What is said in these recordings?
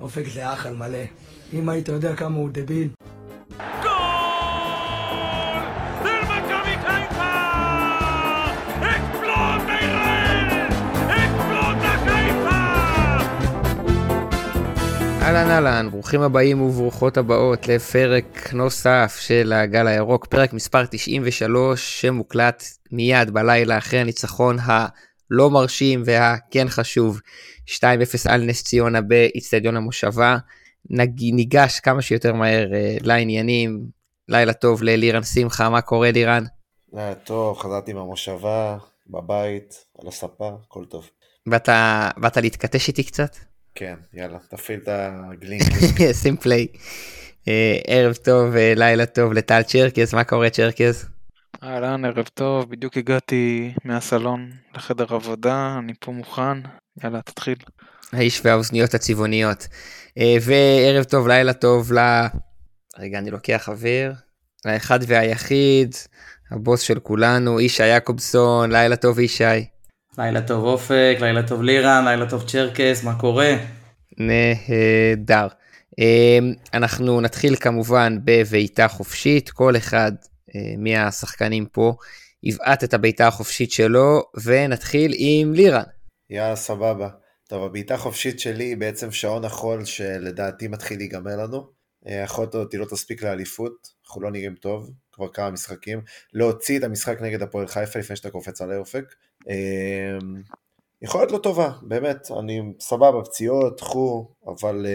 אופק זה אח על מלא. אם היית יודע כמה הוא דביל. אהלן אהלן, ברוכים הבאים וברוכות הבאות לפרק נוסף של הגל הירוק, פרק מספר 93 שמוקלט מיד בלילה אחרי הניצחון הלא מרשים והכן חשוב 2-0 על נס ציונה באיצטדיון המושבה. ניגש כמה שיותר מהר uh, לעניינים, לילה טוב ללירן שמחה, מה קורה לירן? לילה טוב, חזרתי מהמושבה, בבית, על הספה, הכל טוב. באת, באת להתכתש איתי קצת? כן, יאללה, תפעיל את הגלינק. שים פליי. אה, ערב טוב, אה, לילה טוב לטל צ'רקס, מה קורה צ'רקס? אהלן, ערב טוב, בדיוק הגעתי מהסלון לחדר עבודה, אני פה מוכן, יאללה, תתחיל. האיש והאוזניות הצבעוניות. אה, וערב טוב, לילה טוב ל... רגע, אני לוקח אוויר. לאחד והיחיד, הבוס של כולנו, ישי יעקובסון, לילה טוב ישי. לילה טוב אופק, לילה טוב לירן, לילה טוב צ'רקס, מה קורה? נהדר. אמ, אנחנו נתחיל כמובן בבעיטה חופשית, כל אחד אה, מהשחקנים פה יבעט את הבעיטה החופשית שלו, ונתחיל עם לירן. יאללה, סבבה. טוב, הבעיטה החופשית שלי היא בעצם שעון החול שלדעתי מתחיל להיגמר לנו. אחות אותי לא תספיק לאליפות, אנחנו לא נראים טוב, כבר כמה משחקים. להוציא את המשחק נגד הפועל חיפה לפני שאתה קופץ על האופק. אמ, יכול להיות לא טובה, באמת, אני סבבה, פציעות, חו, אבל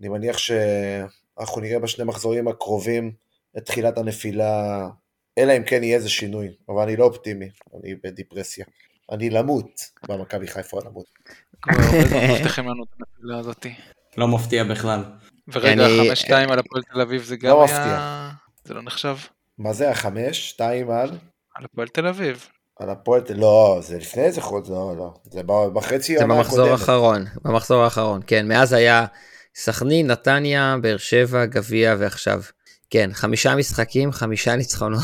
אני מניח שאנחנו נראה בשני מחזורים הקרובים את תחילת הנפילה, אלא אם כן יהיה איזה שינוי, אבל אני לא אופטימי, אני בדיפרסיה. אני למות במכבי חיפה למות. לא מפתיע בכלל. ורגע, חמש שתיים על הפועל תל אביב זה גם לא היה... זה לא נחשב. מה זה החמש? שתיים על? על הפועל תל אביב. על הפועל, לא, זה לפני איזה חודש, לא, לא, זה בחצי זה במחזור האחרון, במחזור האחרון, כן, מאז היה סכנין, נתניה, באר שבע, גביע ועכשיו. כן, חמישה משחקים, חמישה ניצחונות,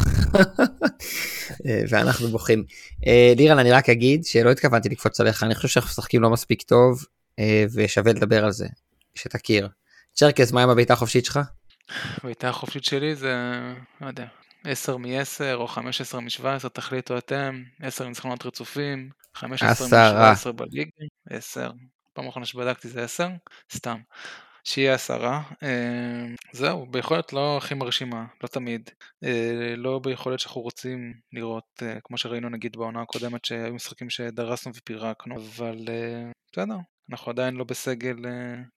ואנחנו בוכים. אה, לירן, אני רק אגיד שלא התכוונתי לקפוץ עליך, אני חושב שאנחנו משחקים לא מספיק טוב, אה, ושווה לדבר על זה, שתכיר. צ'רקס, מה עם הבעיטה החופשית שלך? הבעיטה החופשית שלי זה, לא יודע, 10 מ-10 או 15 מ-17, תחליטו אתם, 10 ניצחונות רצופים, 15 מ-17 בליגה, 10. פעם אחרונה שבדקתי זה 10, סתם. שיהיה עשרה. אה, זהו, ביכולת לא הכי מרשימה, לא תמיד. אה, לא ביכולת שאנחנו רוצים לראות, אה, כמו שראינו נגיד בעונה הקודמת, שהיו משחקים שדרסנו ופירקנו, אבל בסדר, אנחנו עדיין לא בסגל,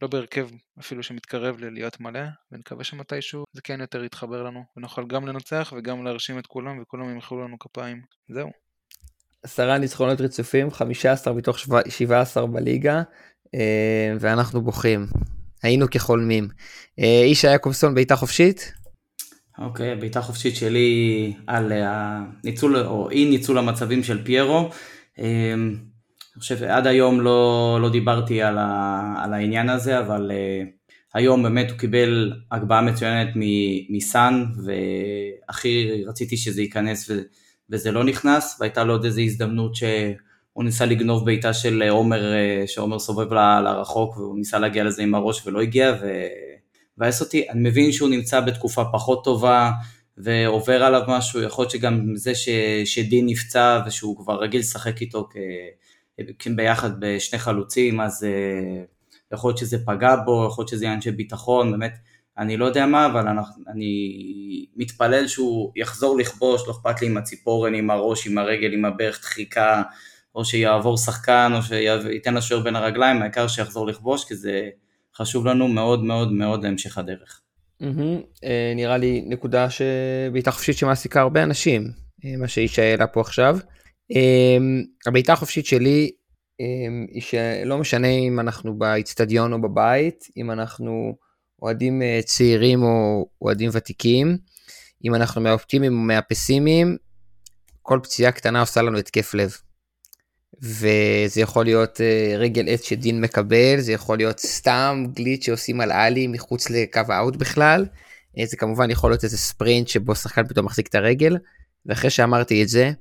לא בהרכב אפילו שמתקרב ללהיות מלא, ונקווה שמתישהו זה כן יותר יתחבר לנו, ונוכל גם לנצח וגם להרשים את כולם, וכולם ימחאו לנו כפיים. זהו. עשרה ניצחונות רצופים, 15 מתוך 17 בליגה, ואנחנו בוכים. היינו כחולמים. איש יעקובסון, בעיטה חופשית? אוקיי, okay, בעיטה חופשית שלי על הניצול, או אי ניצול המצבים של פיירו. אני חושב שעד היום לא, לא דיברתי על, ה, על העניין הזה, אבל היום באמת הוא קיבל הגבהה מצוינת מסאן, והכי רציתי שזה ייכנס ו, וזה לא נכנס, והייתה לו עוד איזו הזדמנות שהוא ניסה לגנוב בעיטה של עומר, uh, שעומר סובב לרחוק, והוא ניסה להגיע לזה עם הראש ולא הגיע, ובאס אותי, אני מבין שהוא נמצא בתקופה פחות טובה, ועובר עליו משהו, יכול להיות שגם זה ש, שדין נפצע ושהוא כבר רגיל לשחק איתו כ... ביחד בשני חלוצים, אז אה, יכול להיות שזה פגע בו, יכול להיות שזה עניין של ביטחון, באמת, אני לא יודע מה, אבל אני מתפלל שהוא יחזור לכבוש, לא אכפת לי עם הציפורן, עם הראש, עם הרגל, עם הברך, דחיקה, או שיעבור שחקן, או שייתן לשוער בין הרגליים, העיקר שיחזור לכבוש, כי זה חשוב לנו מאוד מאוד מאוד להמשך הדרך. נראה לי נקודה שבעיטה חופשית שמעסיקה הרבה אנשים, אה, מה שישי העלה פה עכשיו. אמ, הבעיטה החופשית שלי היא שלא משנה אם אנחנו באיצטדיון או בבית, אם אנחנו אוהדים אה, צעירים או אוהדים ותיקים, אם אנחנו מהאופטימיים או מהפסימיים, כל פציעה קטנה עושה לנו התקף לב. וזה יכול להיות אה, רגל עץ שדין מקבל, זה יכול להיות סתם גליץ' שעושים על עלי מחוץ לקו האוט בכלל. אה, זה כמובן יכול להיות איזה ספרינט שבו שחקן פתאום מחזיק את הרגל. ואחרי שאמרתי את זה,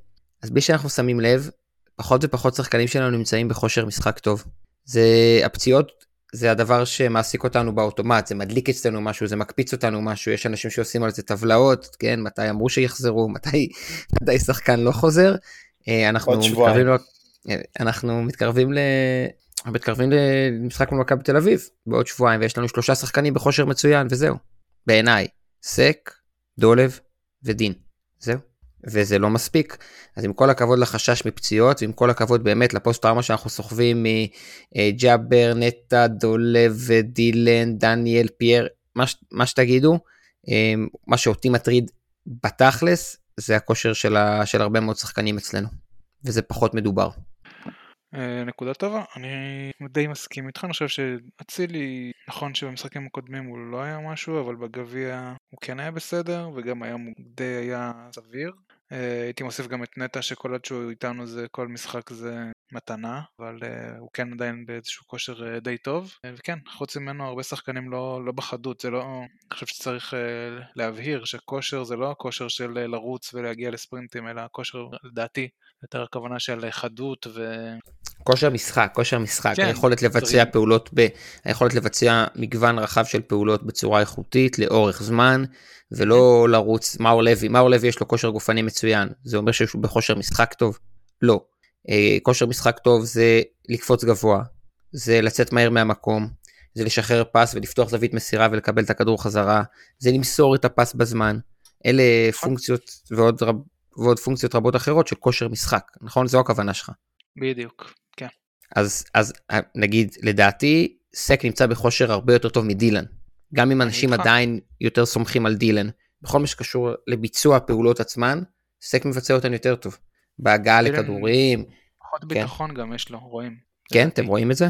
אז בלי שאנחנו שמים לב, פחות ופחות שחקנים שלנו נמצאים בכושר משחק טוב. זה, הפציעות זה הדבר שמעסיק אותנו באוטומט, זה מדליק אצלנו משהו, זה מקפיץ אותנו משהו, יש אנשים שעושים על זה טבלאות, כן, מתי אמרו שיחזרו, מתי, מתי שחקן לא חוזר. אה, אנחנו מתקרבים, לו, אנחנו מתקרבים, ל, מתקרבים למשחק מול מכבי תל אביב בעוד שבועיים, ויש לנו שלושה שחקנים בכושר מצוין, וזהו. בעיניי, סק, דולב ודין. זהו. וזה לא מספיק. אז עם כל הכבוד לחשש מפציעות, ועם כל הכבוד באמת לפוסט טראומה שאנחנו סוחבים מג'אבר, נטע, דולב, דילן, דניאל, פייר, מה, מה שתגידו, אמ, מה שאותי מטריד בתכלס, זה הכושר של, ה, של הרבה מאוד שחקנים אצלנו, וזה פחות מדובר. אה, נקודה טובה, אני די מסכים איתך, אני חושב שאצילי, נכון שבמשחקים הקודמים הוא לא היה משהו, אבל בגביע הוא כן היה בסדר, וגם היום הוא די היה סביר. אה, הייתי מוסיף גם את נטע שכל עוד שהוא איתנו זה כל משחק זה מתנה אבל uh, הוא כן עדיין באיזשהו כושר די טוב. וכן חוץ ממנו הרבה שחקנים לא, לא בחדות. זה לא אני חושב שצריך להבהיר שכושר זה לא הכושר של לרוץ ולהגיע לספרינטים אלא הכושר לדעתי יותר הכוונה של חדות ו... כושר משחק, כושר משחק, כן, היכולת לבצע צריך... פעולות, ב... היכולת לבצע מגוון רחב של פעולות בצורה איכותית לאורך זמן, ולא לרוץ, מאור לוי, מאור לוי יש לו כושר גופני מצוין, זה אומר שהוא בכושר משחק טוב? לא. אה, כושר משחק טוב זה לקפוץ גבוה, זה לצאת מהר מהמקום, זה לשחרר פס ולפתוח זווית מסירה ולקבל את הכדור חזרה, זה למסור את הפס בזמן. אלה נכון. פונקציות ועוד, רב, ועוד פונקציות רבות אחרות של כושר משחק, נכון? זו הכוונה שלך. בדיוק, כן. אז, אז אה, נגיד, לדעתי, סק נמצא בכושר הרבה יותר טוב מדילן. גם אם אנשים עדיין יותר סומכים על דילן, בכל מה שקשור לביצוע הפעולות עצמן, סק מבצע אותן יותר טוב. בהגעה לכדורים. פחות כן. ביטחון גם יש לו, רואים. כן, אתם רואים את זה?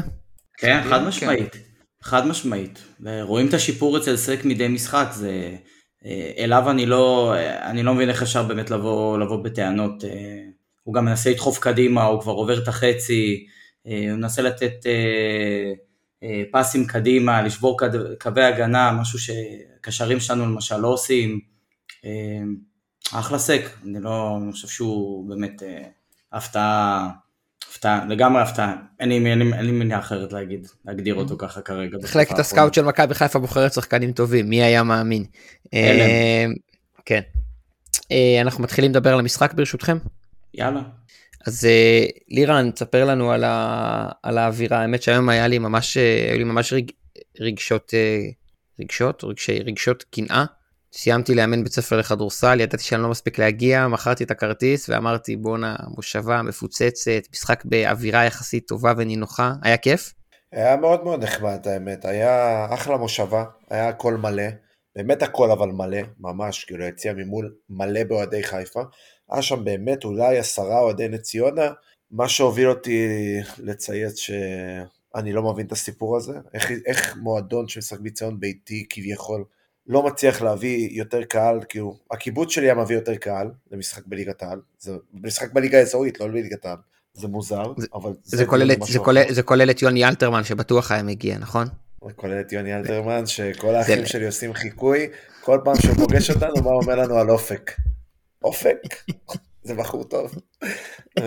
כן, חד כן. משמעית. חד משמעית. רואים את השיפור אצל סק מדי משחק, זה... אה, אליו אני לא, אני לא מבין איך אפשר באמת לבוא, לבוא בטענות. אה, הוא גם מנסה לדחוף קדימה, הוא כבר עובר את החצי, אה, הוא מנסה לתת פסים קדימה, לשבור קווי הגנה, משהו שקשרים שלנו למשל לא עושים. אחלה סק, אני לא, אני חושב שהוא באמת הפתעה, הפתעה, לגמרי הפתעה, אין לי, מילה אחרת להגיד, להגדיר אותו ככה כרגע. מחלקת הסקאוט של מכבי חיפה בוחרת שחקנים טובים, מי היה מאמין. כן. אנחנו מתחילים לדבר על המשחק ברשותכם? יאללה. אז לירן, תספר לנו על, ה, על האווירה, האמת שהיום היה לי ממש, היו לי ממש רגשות, רגשות, רגשות, רגשי, רגשות קנאה סיימתי לאמן בית ספר לכדורסל, ידעתי שאני לא מספיק להגיע, מכרתי את הכרטיס ואמרתי בואנה מושבה מפוצצת, משחק באווירה יחסית טובה ונינוחה, היה כיף? היה מאוד מאוד נחמד האמת, היה אחלה מושבה, היה הכל מלא, באמת הכל אבל מלא, ממש, כאילו יציע ממול מלא באוהדי חיפה, היה שם באמת אולי עשרה אוהדי נס ציונה, מה שהוביל אותי לצייץ שאני לא מבין את הסיפור הזה, איך, איך מועדון שמשחק בציון ביתי כביכול לא מצליח להביא יותר קהל, כאילו, הקיבוץ שלי היה מביא יותר קהל למשחק בליגת העל, זה משחק בליגה האזורית, לא בליגת העל, זה מוזר, זה, אבל זה, זה, כולל, זה, כולל, זה כולל את יוני אלתרמן שבטוח היה מגיע, נכון? זה כולל את יוני אלתרמן, שכל האחים זה... שלי עושים חיקוי, כל פעם שהוא פוגש אותנו, מה אומר לנו על אופק? אופק? זה בחור טוב.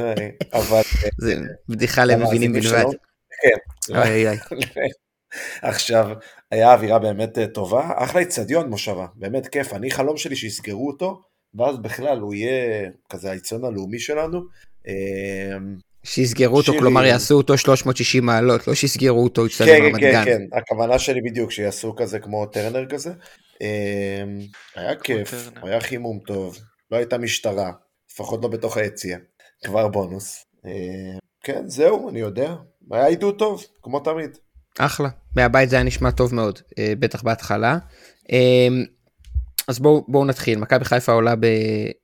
אבל... זה בדיחה למבינים בלבד. כן. עכשיו, היה אווירה באמת אה, טובה, אחלה איצטדיון מושבה, באמת כיף, אני חלום שלי שיסגרו אותו, ואז בכלל הוא יהיה כזה האיצטדיון הלאומי שלנו. אמ, שיסגרו אותו, כלומר יעשו אותו 360 מעלות, לא שיסגרו אותו איצטדיון כן, רמת כן, גן. כן, כן, הכוונה שלי בדיוק, שיעשו כזה כמו טרנר כזה. אמ, היה כיף, היה חימום טוב, לא הייתה משטרה, לפחות לא בתוך היציאה, כבר בונוס. אמ, כן, זהו, אני יודע, היה עידוד טוב, כמו תמיד. אחלה, מהבית זה היה נשמע טוב מאוד, אה, בטח בהתחלה. אה, אז בואו בוא נתחיל, מכבי חיפה עולה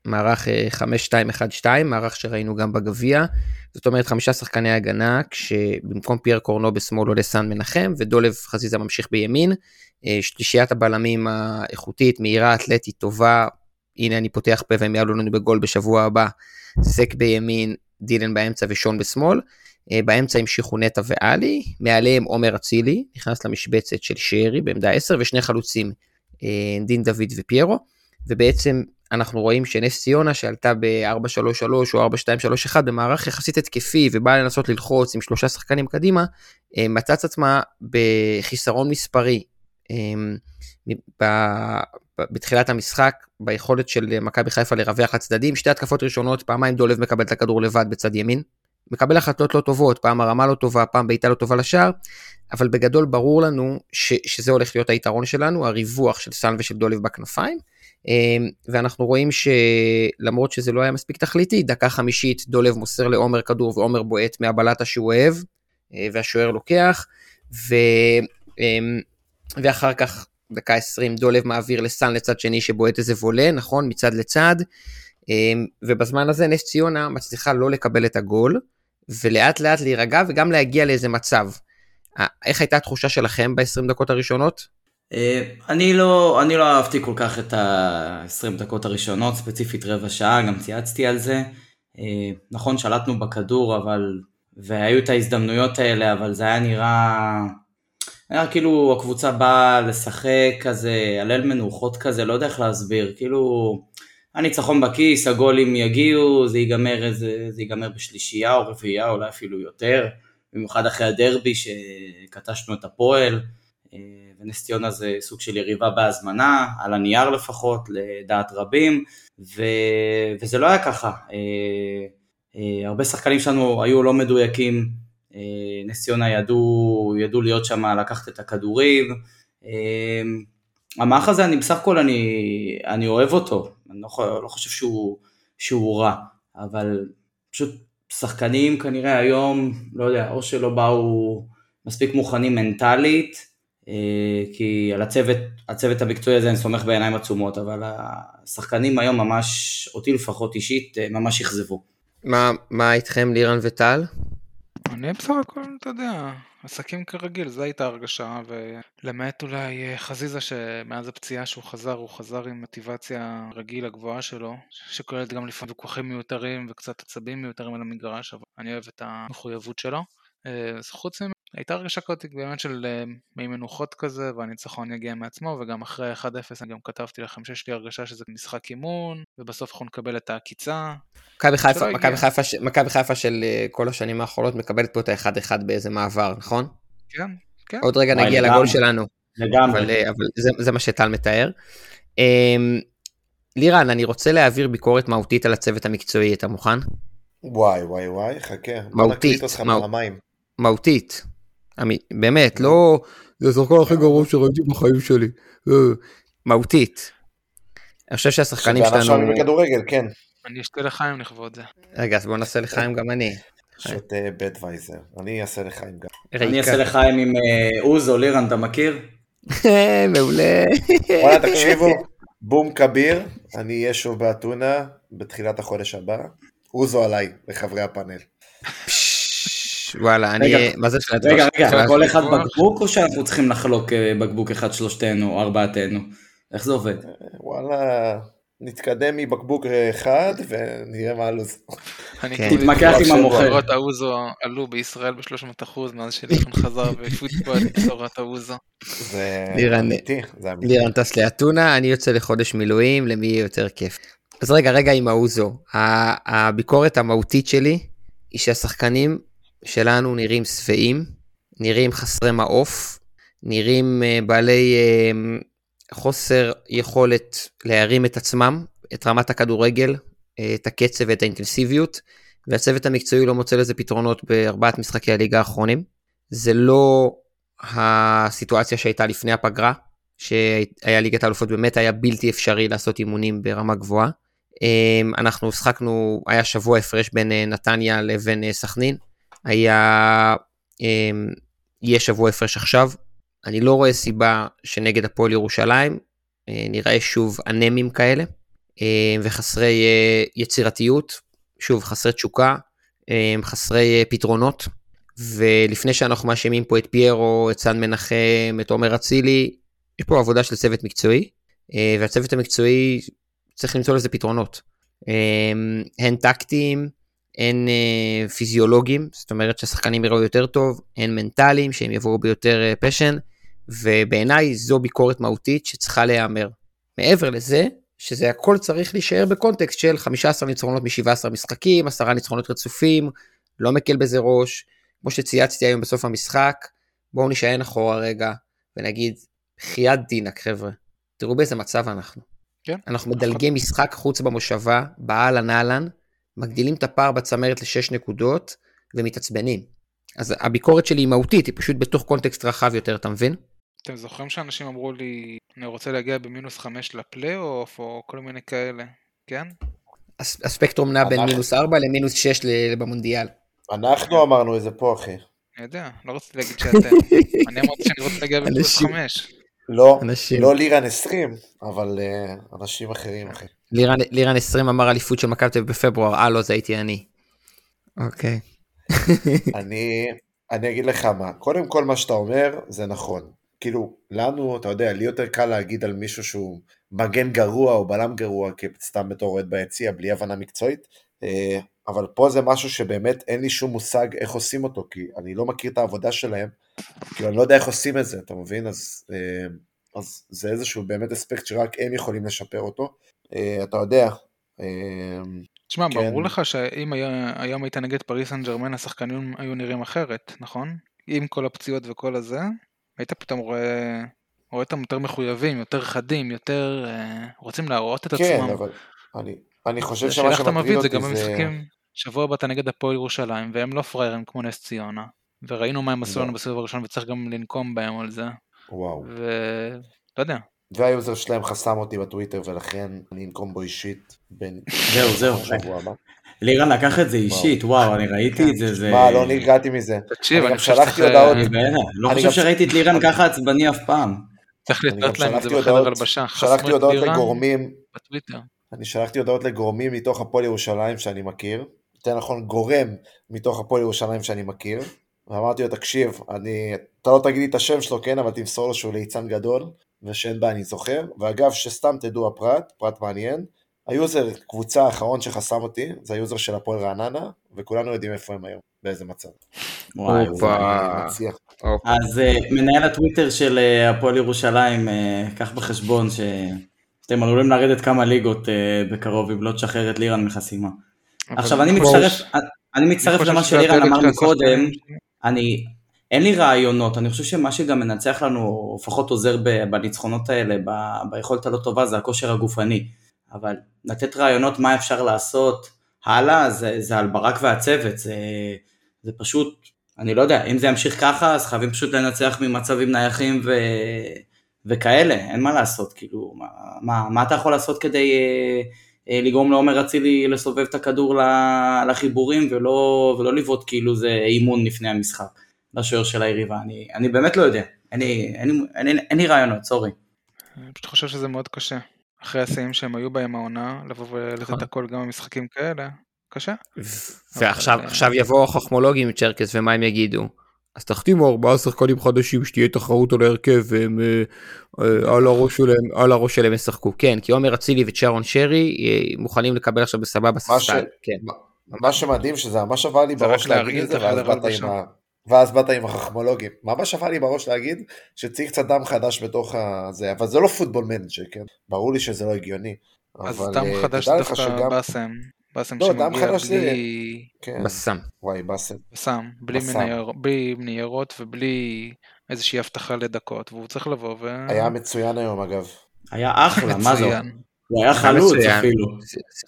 במערך 5-2-1-2, אה, מערך שראינו גם בגביע, זאת אומרת חמישה שחקני הגנה, כשבמקום פייר קורנו בשמאל עולה סן מנחם, ודולב חזיזה ממשיך בימין, שלישיית הבלמים האיכותית, מהירה, אתלטית, טובה, הנה אני פותח פה והם יעלו לנו בגול בשבוע הבא, סק בימין, דילן באמצע ושון בשמאל. אה, באמצע המשיכו נטע ואלי, מעליהם עומר אצילי, נכנס למשבצת של שרי בעמדה 10 ושני חלוצים, אה, דין דוד ופיירו, ובעצם אנחנו רואים שנס ציונה שעלתה ב-4-3-3 או 4-2-3-1 במערך יחסית התקפי ובאה לנסות ללחוץ עם שלושה שחקנים קדימה, אה, מצאה את עצמה בחיסרון מספרי בתחילת המשחק ביכולת של מכבי חיפה לרווח לצדדים, שתי התקפות ראשונות, פעמיים דולב מקבל את הכדור לבד בצד ימין, מקבל החלטות לא טובות, פעם הרמה לא טובה, פעם בעיטה לא טובה לשער, אבל בגדול ברור לנו ש, שזה הולך להיות היתרון שלנו, הריווח של סאן ושל דולב בכנפיים, אמ, ואנחנו רואים שלמרות שזה לא היה מספיק תכליתי, דקה חמישית דולב מוסר לעומר כדור ועומר בועט מהבלטה שהוא אוהב, אה, והשוער לוקח, ו, אמ, ואחר כך דקה 20 דולב מעביר לסאן לצד שני שבועט איזה וולה, נכון? מצד לצד. אמ, ובזמן הזה נס ציונה מצליחה לא לקבל את הגול, ולאט לאט להירגע וגם להגיע לאיזה מצב. איך הייתה התחושה שלכם ב-20 דקות הראשונות? אה, אני לא, אני לא אהבתי כל כך את ה-20 דקות הראשונות, ספציפית רבע שעה, גם צייצתי על זה. אה, נכון, שלטנו בכדור, אבל... והיו את ההזדמנויות האלה, אבל זה היה נראה... היה כאילו הקבוצה באה לשחק כזה, הלל מנוחות כזה, לא יודע איך להסביר, כאילו... הניצחון בכיס, הגולים יגיעו, זה ייגמר, זה, זה ייגמר בשלישייה או רביעייה, אולי אפילו יותר, במיוחד אחרי הדרבי שקטשנו את הפועל, אה, ונס ציונה זה סוג של יריבה בהזמנה, על הנייר לפחות, לדעת רבים, ו, וזה לא היה ככה. אה, אה, הרבה שחקנים שלנו היו לא מדויקים, נס ציונה ידעו, ידעו להיות שם, לקחת את הכדורים. המערך הזה, אני בסך הכל, אני, אני אוהב אותו, אני לא, לא חושב שהוא, שהוא רע, אבל פשוט שחקנים כנראה היום, לא יודע, או שלא באו מספיק מוכנים מנטלית, אה, כי על הצוות, הצוות המקצועי הזה אני סומך בעיניים עצומות, אבל השחקנים היום ממש, אותי לפחות אישית, אה, ממש אכזבו. מה, מה איתכם לירן וטל? אני בסך הכל, אתה יודע, עסקים כרגיל, זו הייתה הרגשה, ולמעט אולי אה, חזיזה שמאז הפציעה שהוא חזר, הוא חזר עם מוטיבציה רגיל הגבוהה שלו, שכוללת גם לפעמים ויכוחים מיותרים וקצת עצבים מיותרים על המגרש, אבל אני אוהב את המחויבות שלו. אז חוץ הייתה הרגשה כזאת באמת של אה, מי מנוחות כזה, והניצחון יגיע מעצמו, וגם אחרי 1-0 אני גם כתבתי לכם שיש לי הרגשה שזה משחק אימון, ובסוף אנחנו נקבל את העקיצה. מכבי חיפה, של אה, כל השנים האחרונות מקבלת פה את ה-1-1 באיזה מעבר, נכון? כן, כן. עוד רגע נגיע לגול שלנו. לגמרי. אבל, אה, אבל זה, זה מה שטל מתאר. אמ, לירן, אני רוצה להעביר ביקורת מהותית על הצוות המקצועי, אתה מוכן? וואי וואי וואי, חכה. מהותית. מהותית. באמת, לא... זה השחקן הכי גרוע שראיתי בחיים שלי. אה, מהותית. אני חושב שהשחקנים שלנו... עכשיו בכדורגל, כן. אני אשתה לחיים לכבוד זה. רגע, אז בוא נעשה לחיים גם אני. שותה בדווייזר. אני אעשה לחיים גם. אני אעשה לחיים עם אה, אוזו, לירן, אתה מכיר? מעולה. וואלה, תקשיבו, בום כביר, אני אהיה שוב באתונה בתחילת החודש הבא. אוזו עליי, לחברי הפאנל. וואלה, אני... מה זה שלט? רגע, רגע, כל אחד בקבוק או שאנחנו צריכים לחלוק אה, בקבוק אחד שלושתנו או ארבעתנו? איך זה עובד? וואלה, נתקדם מבקבוק אחד ונראה מה הלו"ז. כן. תתמקח עם המוכר. בשורות האוזו עלו בישראל ב-300% מאז שליחון חזר בפוטבול בשורת האוזו. זה אמיתי. לירן טס לאתונה, אני יוצא לחודש מילואים, למי יהיה יותר כיף. אז רגע, רגע עם האוזו. הביקורת המהותית שלי היא שהשחקנים שלנו נראים שבעים, נראים חסרי מעוף, נראים uh, בעלי uh, חוסר יכולת להרים את עצמם, את רמת הכדורגל, uh, את הקצב ואת האינטנסיביות, והצוות המקצועי לא מוצא לזה פתרונות בארבעת משחקי הליגה האחרונים. זה לא הסיטואציה שהייתה לפני הפגרה, שהיה ליגת האלופות באמת היה בלתי אפשרי לעשות אימונים ברמה גבוהה. אנחנו שחקנו, היה שבוע הפרש בין נתניה לבין סכנין, היה, אמ, יהיה שבוע הפרש עכשיו. אני לא רואה סיבה שנגד הפועל ירושלים אה, נראה שוב אנמים כאלה אה, וחסרי אה, יצירתיות, שוב חסרי תשוקה, חסרי פתרונות. ולפני שאנחנו מאשימים פה את פיירו, את סן מנחם, את עומר אצילי, יש פה עבודה של צוות מקצועי, והצוות המקצועי צריך למצוא לזה פתרונות. הן טקטיים, אין אה, פיזיולוגים, זאת אומרת שהשחקנים יראו יותר טוב, אין מנטליים שהם יבואו ביותר אה, פשן, ובעיניי זו ביקורת מהותית שצריכה להיאמר. מעבר לזה, שזה הכל צריך להישאר בקונטקסט של 15 ניצחונות מ-17 משחקים, 10 ניצחונות רצופים, לא מקל בזה ראש, כמו שצייצתי היום בסוף המשחק, בואו נשען אחורה רגע ונגיד, בחייאת דינק חבר'ה, תראו באיזה מצב אנחנו. כן. אנחנו מדלגים משחק חוץ במושבה, באהלן אהלן, מגדילים את הפער בצמרת לשש נקודות ומתעצבנים. אז הביקורת שלי היא מהותית, היא פשוט בתוך קונטקסט רחב יותר, אתה מבין? אתם זוכרים שאנשים אמרו לי, אני רוצה להגיע במינוס חמש לפלייאוף, או כל מיני כאלה, כן? הס- הספקטרום נע בין מינוס 4 למינוס 6 ל- במונדיאל. אנחנו אמרנו את זה פה, אחי. אני יודע, לא רציתי להגיד שאתם. אני אמרתי שאני רוצה להגיע במינוס. חמש. לא, אנשים. לא לירן 20, אבל אה, אנשים אחרים, אחי. לירן, לירן 20 אמר אליפות של מכבי תל אביב בפברואר, אה לא זה הייתי אני. אוקיי. אני, אני אגיד לך מה, קודם כל מה שאתה אומר זה נכון. כאילו, לנו, אתה יודע, לי יותר קל להגיד על מישהו שהוא מגן גרוע או בלם גרוע, כי סתם בתור אוהד ביציע, בלי הבנה מקצועית, אה, אבל פה זה משהו שבאמת אין לי שום מושג איך עושים אותו, כי אני לא מכיר את העבודה שלהם, כאילו אני לא יודע איך עושים את זה, אתה מבין? אז, אה, אז זה איזשהו באמת אספקט שרק הם יכולים לשפר אותו. אה, אתה יודע, אה, תשמע, כן. ברור לך שאם היה- היום היית נגד פריס סן ג'רמן, השחקנים היו נראים אחרת, נכון? עם כל הפציעות וכל הזה, היית פתאום רואה... רואה אותם יותר מחויבים, יותר חדים, יותר רוצים להראות את כן, עצמם. אבל אני, אני חושב השאלה שמה איך אתה מביא שמטריד את זה אותי גם זה... במשחקים, שבוע הבא אתה נגד הפועל ירושלים, והם לא פראיירים כמו נס ציונה, וראינו מה הם עשו לא. לנו בסיבוב הראשון וצריך גם לנקום בהם על זה, וואו. ולא יודע, והיוזר שלהם חסם אותי בטוויטר ולכן אני אנקום בו אישית בין... זהו, זהו. לירן לקח את זה אישית, וואו, אני ראיתי את זה, זה... מה, לא נרגעתי מזה. תקשיב, אני חושב שצריך. לא חושב שראיתי את לירן ככה עצבני אף פעם. צריך לתלות להם את זה בחדר הלבשה, שלחתי הודעות לגורמים, בטוויטר. אני שלחתי הודעות לגורמים מתוך הפועל ירושלים שאני מכיר, יותר נכון גורם מתוך הפועל ירושלים שאני מכיר, ואמרתי לו תקשיב, אני, אתה לא תגיד לי את השם שלו כן, אבל תמסור לו שהוא ליצן גדול, ושאין בעיה אני זוכר, ואגב שסתם תדעו הפרט, פרט מעניין, היוזר קבוצה האחרון שחסם אותי, זה היוזר של הפועל רעננה, וכולנו יודעים איפה הם היום, באיזה מצב. וואי. אז אה, מנהל הטוויטר של אה, הפועל ירושלים, אה, קח בחשבון שאתם עלולים לרדת כמה ליגות אה, בקרוב אם לא תשחרר את לירן מחסימה. עכשיו אני מצטרף, אני מצטרף למה שלירן אמר מקודם. אני, אין לי רעיונות, אני חושב שמה שגם מנצח לנו, או לפחות עוזר ב- בניצחונות האלה, ב- ביכולת הלא טובה, זה הכושר הגופני. אבל לתת רעיונות מה אפשר לעשות הלאה, זה, זה על ברק והצוות, זה, זה פשוט, אני לא יודע, אם זה ימשיך ככה, אז חייבים פשוט לנצח ממצבים נייחים ו, וכאלה, אין מה לעשות, כאילו, מה, מה, מה אתה יכול לעשות כדי אה, אה, לגרום לעומר אצילי לסובב את הכדור לחיבורים ולא, ולא לבעוט כאילו זה אימון לפני המשחק לשוער של היריבה, אני, אני באמת לא יודע, אין לי, רעיונות, סורי. אני פשוט חושב שזה מאוד קשה. אחרי השיאים שהם היו בהם העונה, לבוא ולתת נכון. הכל גם במשחקים כאלה, קשה. ועכשיו עכשיו יבואו החכמולוגים צ'רקס ומה הם יגידו. אז תחתימו ארבעה שחקנים חדשים שתהיה תחרות על ההרכב והם אה, אה, על הראש שלהם על הראש שלהם ישחקו כן כי עומר אצילי וצ'רון שרי אה, מוכנים לקבל עכשיו בסבבה ספסל כן מה שמדהים שזה ממש עבר לי בראש להגיד את זה, ואז באת עם החכמולוגים. ממש עבר לי בראש להגיד שצריך קצת דם חדש בתוך הזה, אבל זה לא פוטבול מנג'ר, כן? ברור לי שזה לא הגיוני. אז דם חדש דווקא באסם. באסם לא, שמגיע חדש זה- בלי... כן, בסם וואי, באסם. בסם, בלי, בסם. מנייר, בלי ניירות ובלי איזושהי הבטחה לדקות, והוא צריך לבוא ו... היה מצוין היום אגב. היה אחלה, מה זה? הוא היה חלוץ. אפילו.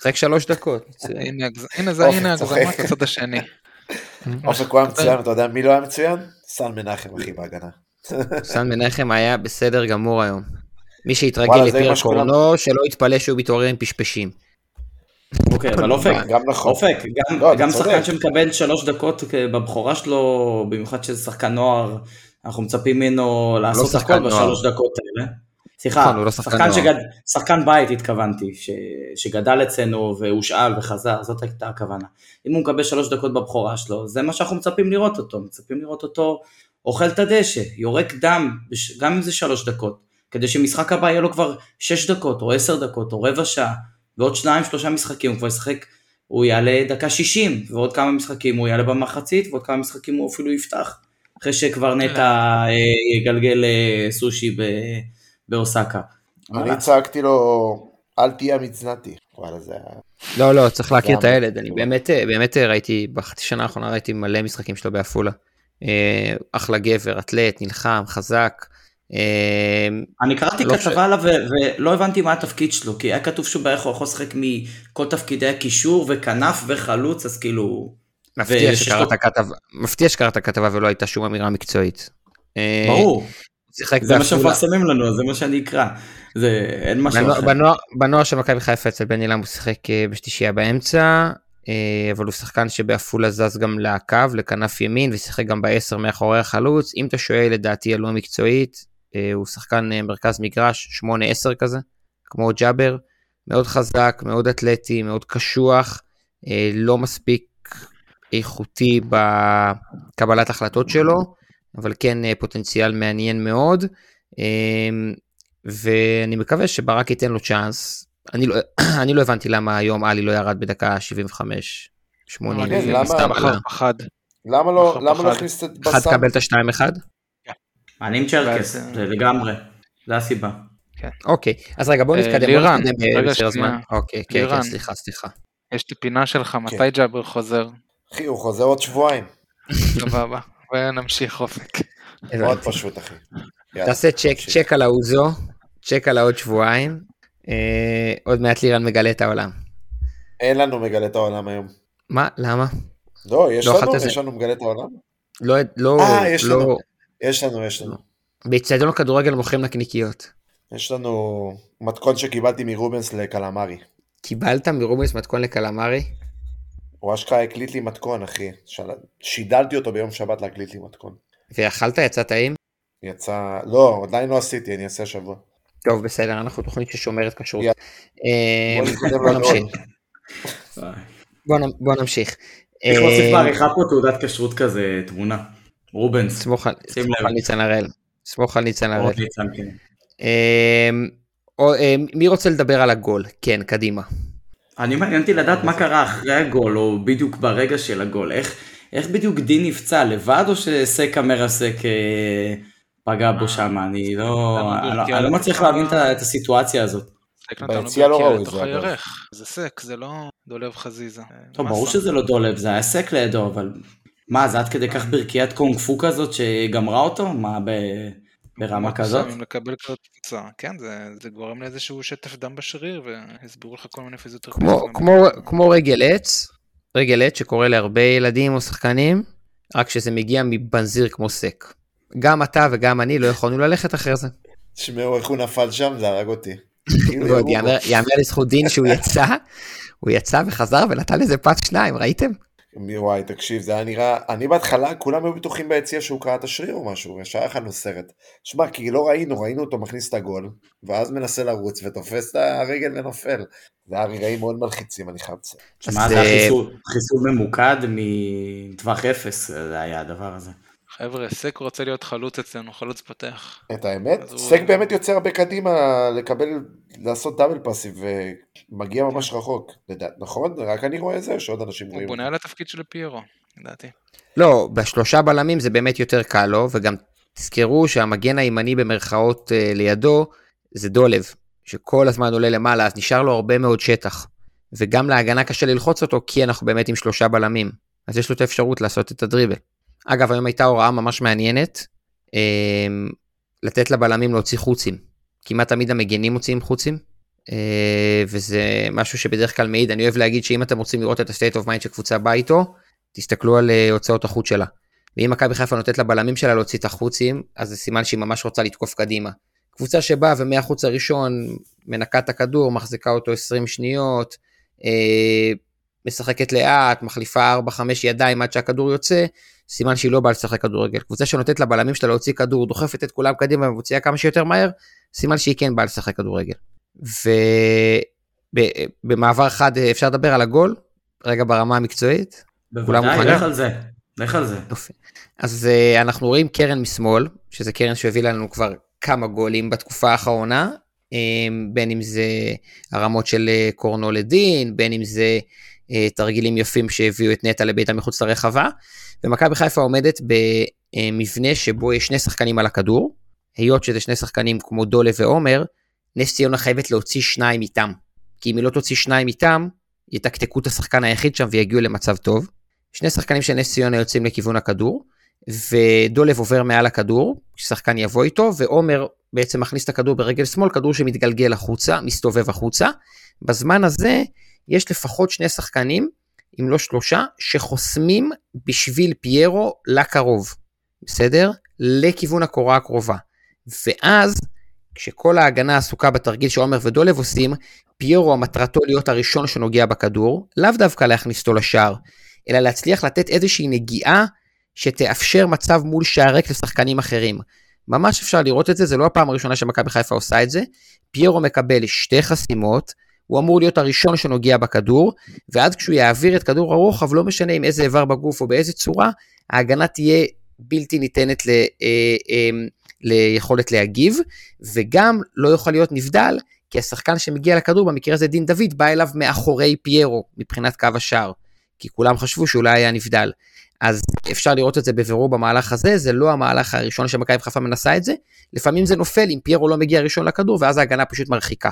שיחק שלוש דקות. הנה, זה, הנה. הגזמת הצד השני. אופק הוא היה מצוין, אתה יודע מי לא היה מצוין? סן מנחם אחי בהגנה. סן מנחם היה בסדר גמור היום. מי שהתרגל וואלה, זה לפייר מה שכולם- קורנו שלא יתפלא שהוא מתעורר עם פשפשים. אוקיי, אבל אופק, גם נכון. אופק, גם, לא, גם. שחקן שמקבל שלוש דקות בבכורה שלו, במיוחד שזה שחקן נוער, אנחנו מצפים ממנו לעשות לא הכל. בשלוש דקות האלה. סליחה, נכון, לא שחקן. שגד, שחקן בית התכוונתי, ש, שגדל אצלנו והושאל וחזר, זאת הייתה הכוונה. אם הוא מקבל שלוש דקות בבכורה שלו, זה מה שאנחנו מצפים לראות אותו, מצפים לראות אותו אוכל את הדשא, יורק דם, גם אם זה שלוש דקות, כדי שמשחק הבא יהיה לו כבר שש דקות, או עשר דקות, או רבע שעה, ועוד שניים, שלושה משחקים, הוא כבר ישחק, הוא יעלה דקה שישים, ועוד כמה משחקים הוא יעלה במחצית, ועוד כמה משחקים הוא אפילו יפתח, אחרי שכבר נטע אה, יגלגל אה, סושי ב- באוסקה. אני? צעקתי לו, אל תהיה מצנעתי. וואלה, זה. לא, לא, צריך להכיר את הילד, אני באמת, באמת ראיתי, בחצי שנה האחרונה ראיתי מלא משחקים שלו בעפולה. אה, אחלה גבר, אתלט, נלחם, חזק. אה, אני קראתי לא כתבה עליו ו- ולא הבנתי מה התפקיד שלו, כי היה כתוב שהוא בערך יכול לשחק מכל תפקידי הקישור וכנף וחלוץ, אז כאילו... מפתיע ושיש שקראת לו- כתבה, מפתיע שקראת כתבה ולא הייתה שום אמירה מקצועית. אה, ברור, זה מה. שמפרסמים לנו, זה מה שאני אקרא. זה אין משהו בנוער- אחר. בנוער- בנוער של מכבי חיפה אצל בן אילם הוא שיחק אה, בשלישייה באמצע, אה, אבל הוא שחקן שבעפולה זז גם לקו, לכנף ימין, ושיחק גם בעשר מאחורי החלוץ. אם אתה שואל לדעתי הלא מקצועית, הוא שחקן אה, מרכז מגרש, 8-10 כזה, כמו ג'אבר, מאוד חזק, מאוד אתלטי, מאוד קשוח, אה, לא מספיק איכותי בקבלת החלטות שלו, אבל כן אה, פוטנציאל מעניין מאוד. אה, ואני מקווה שברק ייתן לו צ'אנס. אני לא, אני לא הבנתי למה היום עלי לא ירד בדקה 75, 80, כן, למה- עלה. למה לא לא. הכניס את אחד בסם? תקבל את השתיים אחד? אני עם צ'רקס, ואז- זה לגמרי, זה הסיבה. אוקיי, אז רגע בוא אה, נתקדם, לירן, רגע, הזמן. שנייה. אוקיי, כן, כן. סליחה, סליחה. יש לי פינה שלך, כן. מתי ג'אבר חוזר? אחי, הוא חוזר עוד שבועיים. סבבה. ונמשיך אופק. מאוד פשוט, אחי. תעשה צ'ק. צ'ק על האוזו, צ'ק על העוד שבועיים. אה, עוד מעט לירן מגלה את העולם. אין לנו מגלה את העולם היום. מה? למה? לא, יש לא לנו? יש לנו מגלה את העולם? לא, לא, אה, יש לא. לנו. יש לנו, יש לנו. באצטדיון הכדורגל מוכרים נקניקיות. יש לנו מתכון שקיבלתי מרובנס לקלמרי. קיבלת מרובינס מתכון לקלמרי? הוא אשכרה הקליט לי מתכון, אחי. של- שידלתי אותו ביום שבת להקליט לי מתכון. ואכלת? יצא טעים? יצא... לא, עדיין לא עשיתי, אני אעשה השבוע. טוב, בסדר, אנחנו תוכנית ששומרת כשרות. אה, בוא. נמשיך. בוא נ- בוא נמשיך. צריך אה, להוסיף בעריכה פה תעודת כשרות כזה, תמונה. רובנס. סמוך על- ניצן הראל. סמוך על ניצן הראל. כן. אה, או, אה, מי רוצה לדבר על הגול? כן, קדימה. אני מעניין אותי לדעת מה קרה אחרי הגול, או בדיוק ברגע של הגול. איך, איך בדיוק דין נפצע, לבד או שסקה מרסק אה, פגע בו שם? אני לא, אני לא- אני לא מצליח? להבין את הסיטואציה הזאת. ביציע לא ראו את זה. זה סק, זה לא דולב חזיזה. טוב. ברור שזה לא דולב, זה היה סק לידו, אבל... מה, זה עד כדי כך ברכיית קונג פו כזאת שגמרה אותו? מה, ב... ברמה כזאת? לקבל כזאת תוצאה. כן, זה, זה גורם לאיזשהו שטף דם בשריר, והסבירו לך כל מיני פיזיותרפיסטים. כמו, כמו, כמו רגל עץ, רגל עץ שקורה להרבה ילדים או שחקנים, רק שזה מגיע מבנזיר כמו סק. גם אתה וגם אני לא יכולנו ללכת אחרי זה. תשמעו איך הוא נפל שם, זה הרג אותי. יאמר לזכות דין שהוא יצא, הוא יצא וחזר ונתן לזה פאט שניים, ראיתם? וואי, תקשיב, זה היה נראה... אני בהתחלה, כולם היו בטוחים ביציע שהוא קרע את השריר או משהו, ישר הכנו סרט. שמע, כי לא ראינו, ראינו אותו מכניס את הגול, ואז מנסה לרוץ ותופס את הרגל ונופל. זה היה רגעים מאוד מלחיצים, אני חייב לציין. שמע, זה היה אה, חיסול, חיסול ממוקד מטווח אפס, זה היה הדבר הזה. חבר'ה, סק רוצה להיות חלוץ אצלנו, חלוץ פותח. את האמת, אז הוא- סק באמת יוצא הרבה קדימה לקבל, לעשות דאבל פאסים, ומגיע ממש רחוק. לדע- נכון? רק אני רואה את זה, או שעוד אנשים הוא רואים? בונה על התפקיד של פיירו, לדעתי. לא, בשלושה בלמים זה באמת יותר קל לו, וגם תזכרו שהמגן הימני במרכאות אה, לידו זה דולב, שכל הזמן עולה למעלה, אז נשאר לו הרבה מאוד שטח. וגם להגנה קשה ללחוץ אותו, כי אנחנו באמת עם שלושה בלמים. אז יש לו את האפשרות לעשות את הדריבל. אגב, היום הייתה הוראה ממש מעניינת, אה, לתת לבלמים להוציא חוצים. כמעט תמיד המגנים מוציאים חוצים, אה, וזה משהו שבדרך כלל מעיד, אני אוהב להגיד שאם אתם רוצים לראות את ה-state of mind שקבוצה באה איתו, תסתכלו על אה, הוצאות החוץ שלה. ואם מכבי חיפה נותנת לבלמים שלה להוציא את החוצים, אז זה סימן שהיא ממש רוצה לתקוף קדימה. קבוצה שבאה ומהחוץ הראשון מנקה את הכדור, מחזיקה אותו 20 שניות, אה, משחקת לאט, מחליפה 4-5 ידיים עד שהכדור יוצא, סימן שהיא לא באה לשחק כדורגל. קבוצה שנותנת לבלמים שלה להוציא כדור, דוחפת את כולם קדימה ומוציאה כמה שיותר מהר, סימן שהיא כן באה לשחק כדורגל. ובמעבר חד אה, אפשר לדבר על הגול, רגע ברמה המקצועית. בוודאי? לך על זה, לך על זה. יופי. אז uh, אנחנו רואים קרן משמאל, שזה קרן שהביא לנו כבר כמה גולים בתקופה האחרונה, um, בין אם זה הרמות של uh, קורנו לדין, בין אם זה תרגילים יפים שהביאו את נטע לביתה מחוץ לרחבה, ומכבי חיפה עומדת במבנה שבו יש שני שחקנים על הכדור, היות שזה שני שחקנים כמו דולה ועומר, נס ציונה חייבת להוציא שניים איתם. כי אם היא לא תוציא שניים איתם, יתקתקו את השחקן היחיד שם ויגיעו למצב טוב. שני שחקנים של נס ציונה יוצאים לכיוון הכדור, ודולב עובר מעל הכדור, ששחקן יבוא איתו, ועומר בעצם מכניס את הכדור ברגל שמאל, כדור שמתגלגל החוצה, מסתובב החוצה. בזמן הזה יש לפחות שני שחקנים, אם לא שלושה, שחוסמים בשביל פיירו לקרוב, בסדר? לכיוון הקורה הקרובה. ואז, כשכל ההגנה עסוקה בתרגיל שעומר ודולב עושים, פיירו מטרתו להיות הראשון שנוגע בכדור, לאו דווקא להכניס אותו לשער, אלא להצליח לתת איזושהי נגיעה שתאפשר מצב מול שער ריק לשחקנים אחרים. ממש אפשר לראות את זה, זה לא הפעם הראשונה שמכבי חיפה עושה את זה. פיירו מקבל שתי חסימות, הוא אמור להיות הראשון שנוגע בכדור, ואז כשהוא יעביר את כדור הרוחב, לא משנה עם איזה איבר בגוף או באיזה צורה, ההגנה תהיה בלתי ניתנת ל, אה, אה, ליכולת להגיב, וגם לא יכול להיות נבדל, כי השחקן שמגיע לכדור, במקרה הזה דין דוד, בא אליו מאחורי פיירו, מבחינת קו השער. כי כולם חשבו שאולי היה נבדל. אז אפשר לראות את זה בבירור במהלך הזה, זה לא המהלך הראשון שמכבי חיפה מנסה את זה, לפעמים זה נופל אם פיירו לא מגיע ראשון לכדור, ואז ההגנה פשוט מרחיקה.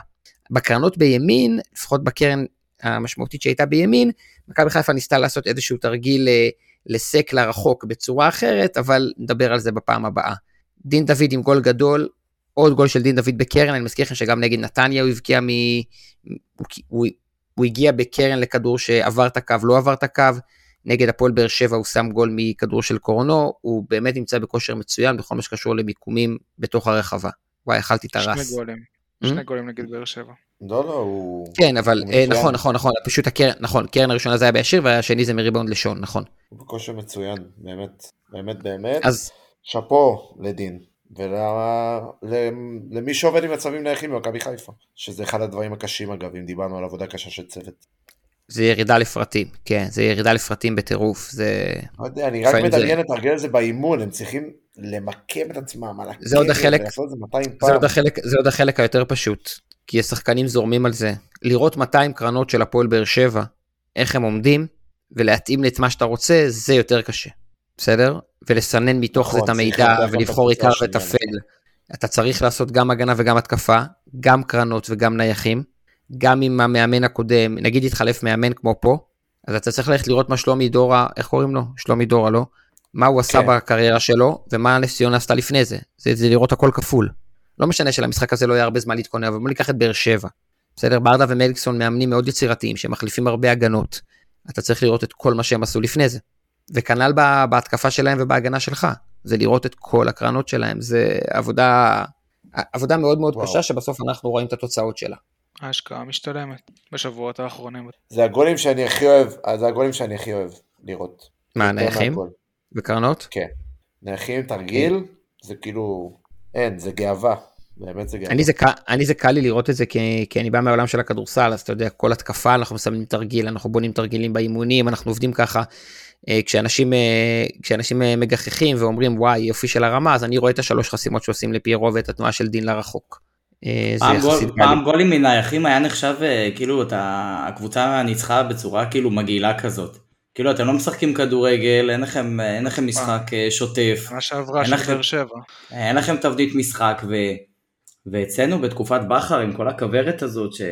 בקרנות בימין, לפחות בקרן המשמעותית שהייתה בימין, מכבי חיפה ניסתה לעשות איזשהו תרגיל אה, לסק לרחוק בצורה אחרת, אבל נדבר על זה בפעם הבאה. דין דוד עם גול גדול, עוד גול של דין דוד בקרן, אני מזכיר לכם שגם נגד נתניה הוא הבקיע מ... הוא, הוא, הוא הגיע בקרן לכדור שעבר את הקו, לא עבר את הקו, נגד הפועל באר שבע הוא שם גול מכדור של קורנו, הוא באמת נמצא בכושר מצוין בכל מה שקשור למיקומים בתוך הרחבה. וואי, אכלתי את הרס. שני גולים? שני גולים נגד באר שבע. לא, לא, הוא... כן, אבל הוא אה, נכון, נכון, נכון, פשוט הקרן, נכון, קרן הראשונה זה היה בישיר, והשני זה מריבאונד לשון, נכון. הוא בכושר מצוין, באמת, באמת, באמת. אז... שאפו לדין. ולמי שעובד עם מצבים נייחים במכבי חיפה, שזה אחד הדברים הקשים אגב, אם דיברנו על עבודה קשה של צוות. זה ירידה לפרטים, כן, זה ירידה לפרטים בטירוף, זה... לא יודע, אני רק מדמיין את הרגל הזה באימון, הם צריכים למקם את עצמם על הקרן, זה עוד החלק, זה עוד החלק, זה עוד החלק היותר פשוט, כי השחקנים זורמים על זה. לראות 200 קרנות של הפועל באר שבע, איך הם עומדים, ולהתאים את מה שאתה רוצה, זה יותר קשה. בסדר? ולסנן מתוך זה את נכון, המידע ולבחור עיקר וטפל. אתה צריך לעשות גם הגנה וגם התקפה, גם קרנות וגם נייחים, גם עם המאמן הקודם, נגיד התחלף מאמן כמו פה, אז אתה צריך ללכת לראות מה שלומי דורה, איך קוראים לו? שלומי דורה, לא? מה הוא עשה כן. בקריירה שלו, ומה נס ציונה עשתה לפני זה. זה. זה לראות הכל כפול. לא משנה שלמשחק הזה לא יהיה הרבה זמן להתכונן, אבל בוא ניקח את באר שבע. בסדר? ברדה ומליקסון מאמנים מאוד יצירתיים, שמחליפים הרבה הגנות. אתה צריך לראות את כל מה שהם עשו לפני זה. וכנ"ל בהתקפה שלהם ובהגנה שלך, זה לראות את כל הקרנות שלהם, זה עבודה, עבודה מאוד מאוד וואו. קשה שבסוף אנחנו רואים את התוצאות שלה. ההשקעה משתלמת בשבועות האחרונים. זה הגולים שאני הכי אוהב, זה הגולים שאני הכי אוהב לראות. מה, נייחים? וקרנות? כן. נייחים תרגיל, זה כאילו, אין, זה גאווה. באמת זה גאווה. אני זה, אני זה קל לי לראות את זה כי, כי אני בא מהעולם של הכדורסל, אז אתה יודע, כל התקפה אנחנו מסמנים תרגיל, אנחנו בונים תרגילים באימונים, אנחנו עובדים ככה. אה, כשאנשים, אה, כשאנשים אה, מגחכים ואומרים וואי יופי של הרמה, אז אני רואה את השלוש חסימות שעושים לפיירו ואת התנועה של דין לרחוק. פעם, גול, פעם גולים מנייחים היה נחשב כאילו את הקבוצה ניצחה בצורה כאילו מגעילה כזאת. כאילו אתם לא משחקים כדורגל, אין לכם, אין לכם משחק שוטף. מה שעברה של באר שבע. אין לכם תבנית משחק ו... ואצלנו בתקופת בכר עם כל הכוורת הזאת ש...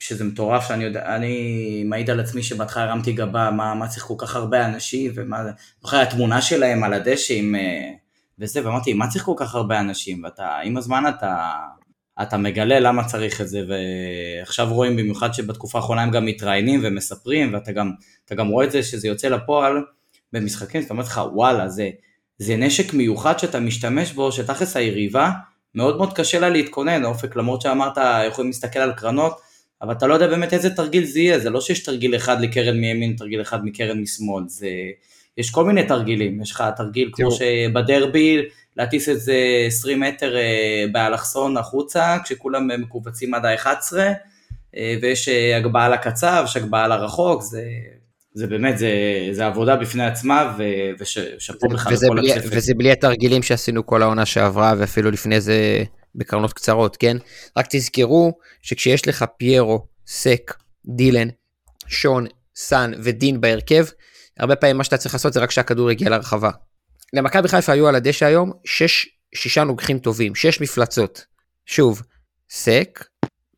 שזה מטורף שאני יודע, אני מעיד על עצמי שבהתחלה הרמתי גבה, מה, מה צריך כל כך הרבה אנשים, ומה, זוכר התמונה שלהם על הדשא עם, אה, וזה, ואמרתי, מה צריך כל כך הרבה אנשים, ואתה, עם הזמן אתה, אתה מגלה למה צריך את זה, ועכשיו רואים במיוחד שבתקופה האחרונה הם גם מתראיינים ומספרים, ואתה גם, גם רואה את זה שזה יוצא לפועל במשחקים, זאת אומרת לך, וואלה, זה, זה נשק מיוחד שאתה משתמש בו, שתכלס היריבה, מאוד מאוד קשה לה להתכונן, אופק, למרות שאמרת, יכולים להסתכל על קרנות, אבל אתה לא יודע באמת איזה תרגיל זה יהיה, זה לא שיש תרגיל אחד לקרן מימין, תרגיל אחד מקרן משמאל, זה... יש כל מיני תרגילים, יש לך תרגיל כמו שבדרבי, להטיס את זה 20 מטר אה, באלכסון החוצה, כשכולם מקובצים עד ה-11, אה, ויש אה, הגבהה לקצר, יש הגבהה לרחוק, זה, זה באמת, זה, זה עבודה בפני עצמה, ושאפו לך לכל הצפת. וזה בלי התרגילים שעשינו כל העונה שעברה, ואפילו לפני זה בקרנות קצרות, כן? רק תזכרו שכשיש לך פיירו, סק, דילן, שון, סאן ודין בהרכב, הרבה פעמים מה שאתה צריך לעשות זה רק שהכדור יגיע לרחבה. למכבי חיפה היו על הדשא היום שש, שישה נוגחים טובים, שש מפלצות. שוב, סק,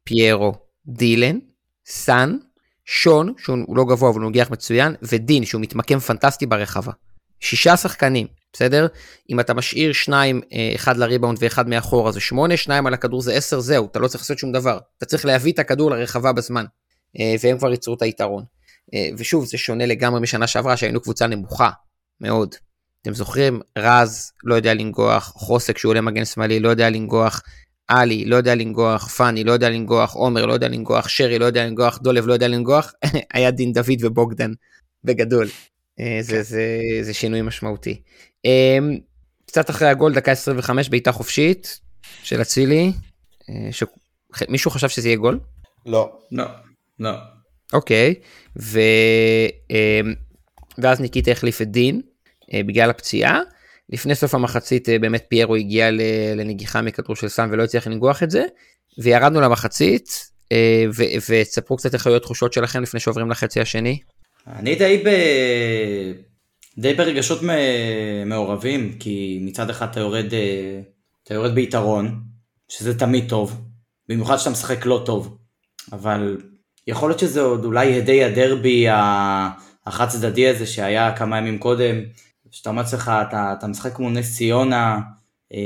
פיירו, דילן, סאן, שון, שהוא לא גבוה אבל נגיח מצוין, ודין, שהוא מתמקם פנטסטי ברחבה. שישה שחקנים, בסדר? אם אתה משאיר שניים, אה, אחד לריבאונד ואחד מאחורה זה שמונה, שניים על הכדור זה עשר, זהו, אתה לא צריך לעשות שום דבר. אתה צריך להביא את הכדור לרחבה בזמן, אה, והם כבר ייצרו את היתרון. אה, ושוב, זה שונה לגמרי משנה שעברה, שהיינו קבוצה נמוכה מאוד. אתם זוכרים? רז לא יודע לנגוח, חוסק שהוא עולה מגן שמאלי לא יודע לנגוח, עלי לא יודע לנגוח, פאני לא יודע לנגוח, עומר לא יודע לנגוח, שרי לא יודע לנגוח, דולב לא יודע לנגוח, היה דין דוד ובוגדן בגדול. אה, זה, זה, זה שינוי משמעותי. אה, קצת אחרי הגול, דקה 25, בעיטה חופשית של אצילי. אה, ש... מישהו חשב שזה יהיה גול? לא. לא, לא. אוקיי, ו... ואז ניקיטה החליף את דין בגלל הפציעה. לפני סוף המחצית באמת פיירו הגיע לנגיחה מכדור של סם ולא הצליח לנגוח את זה, וירדנו למחצית, ותספרו קצת איך היו התחושות שלכם לפני שעוברים לחצי השני. אני די, ב... די ברגשות מעורבים, כי מצד אחד אתה יורד, אה, אתה יורד ביתרון, שזה תמיד טוב, במיוחד שאתה משחק לא טוב, אבל יכול להיות שזה עוד אולי הדי הדרבי החד צדדי הזה שהיה כמה ימים קודם, שאתה אומר לעצמך, אתה, אתה משחק כמו נס ציונה, אה,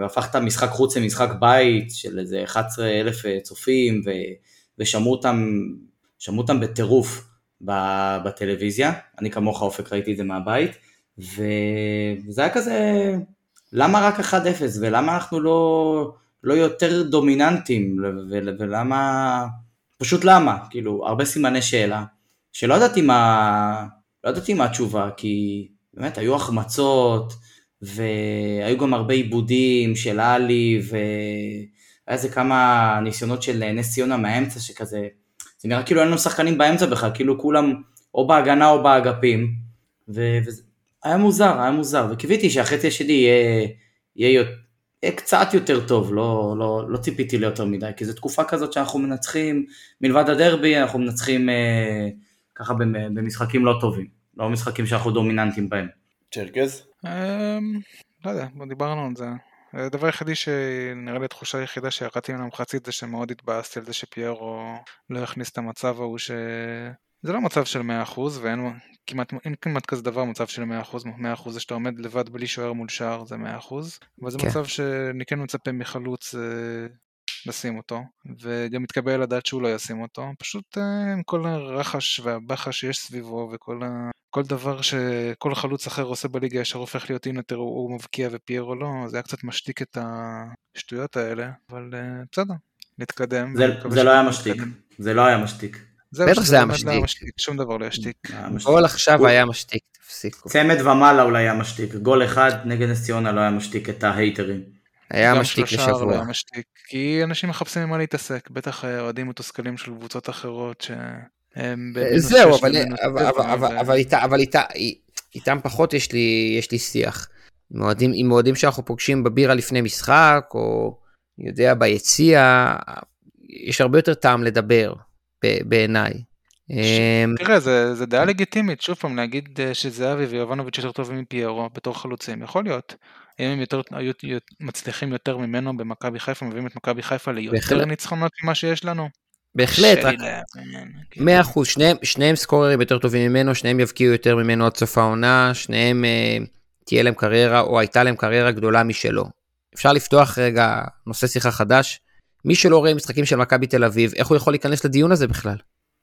והפכת משחק חוץ למשחק בית של איזה 11 אלף אה, צופים, ו, ושמעו אותם, אותם בטירוף. בטלוויזיה, אני כמוך אופק ראיתי את זה מהבית, וזה היה כזה, למה רק 1-0 ולמה אנחנו לא, לא יותר דומיננטים ולמה, פשוט למה, כאילו הרבה סימני שאלה, שלא ידעתי מה, לא ידעתי מה התשובה, כי באמת היו החמצות והיו גם הרבה עיבודים של עלי והיה איזה כמה ניסיונות של נס ציונה מהאמצע שכזה זה נראה כאילו אין לנו שחקנים באמצע בכלל, כאילו כולם או בהגנה או באגפים, והיה מוזר, היה מוזר, וקיוויתי שהחצי השני יהיה, יהיה, יהיה קצת יותר טוב, לא, לא, לא ציפיתי ליותר מדי, כי זו תקופה כזאת שאנחנו מנצחים, מלבד הדרבי, אנחנו מנצחים אה, ככה במשחקים לא טובים, לא משחקים שאנחנו דומיננטים בהם. צ'רקז? אמ, לא יודע, דיברנו על זה. הדבר היחידי שנראה לי התחושה היחידה שירדתי ממנה מחצית זה שמאוד התבאסתי על זה שפיירו לא יכניס את המצב ההוא ש... זה לא מצב של 100% ואין כמעט, אין כמעט כזה דבר מצב של 100%, 100% זה שאתה עומד לבד בלי שוער מול שער זה 100%, אבל זה כן. מצב שאני כן מצפה מחלוץ אה, לשים אותו, וגם מתקבל לדעת שהוא לא ישים אותו, פשוט אה, עם כל הרחש והבחש שיש סביבו וכל ה... כל דבר שכל חלוץ אחר עושה בליגה ישר הופך להיות אינטר הוא מבקיע ופיירו לא, זה היה קצת משתיק את השטויות האלה, אבל uh, בסדר, נתקדם. זה, זה לא היה משתיק, זה לא היה משתיק. בטח זה היה משתיק. שום דבר לא ישתיק. גול עכשיו היה משתיק, תפסיקו. צמד ומעלה אולי היה משתיק, גול אחד נגד נס ציונה לא היה משתיק את ההייטרים. היה משתיק לשבוע. כי אנשים מחפשים עם מה להתעסק, בטח אה, אוהדים מתוסכלים של קבוצות אחרות ש... זהו, אבל איתם פחות יש לי, יש לי שיח. עם אוהדים שאנחנו פוגשים בבירה לפני משחק, או יודע, ביציע, יש הרבה יותר טעם לדבר, בעיניי. אמ, תראה, זה, זה דעה לגיטימית, שוב פעם, להגיד אה, שזהבי ויובנוביץ' יותר טובים מפיירו בתור חלוצים, יכול להיות. אם הם יותר, היו מצליחים יותר ממנו במכבי חיפה, מביאים את מכבי חיפה ליותר ניצחונות ממה שיש לנו. בהחלט, רק... מאה אחוז, שניהם, שניהם סקוררים יותר טובים ממנו, שניהם יבקיעו יותר ממנו עד סוף העונה, שניהם אה, תהיה להם קריירה, או הייתה להם קריירה גדולה משלו. אפשר לפתוח רגע נושא שיחה חדש. מי שלא רואה משחקים של מכבי תל אביב, איך הוא יכול להיכנס לדיון הזה בכלל?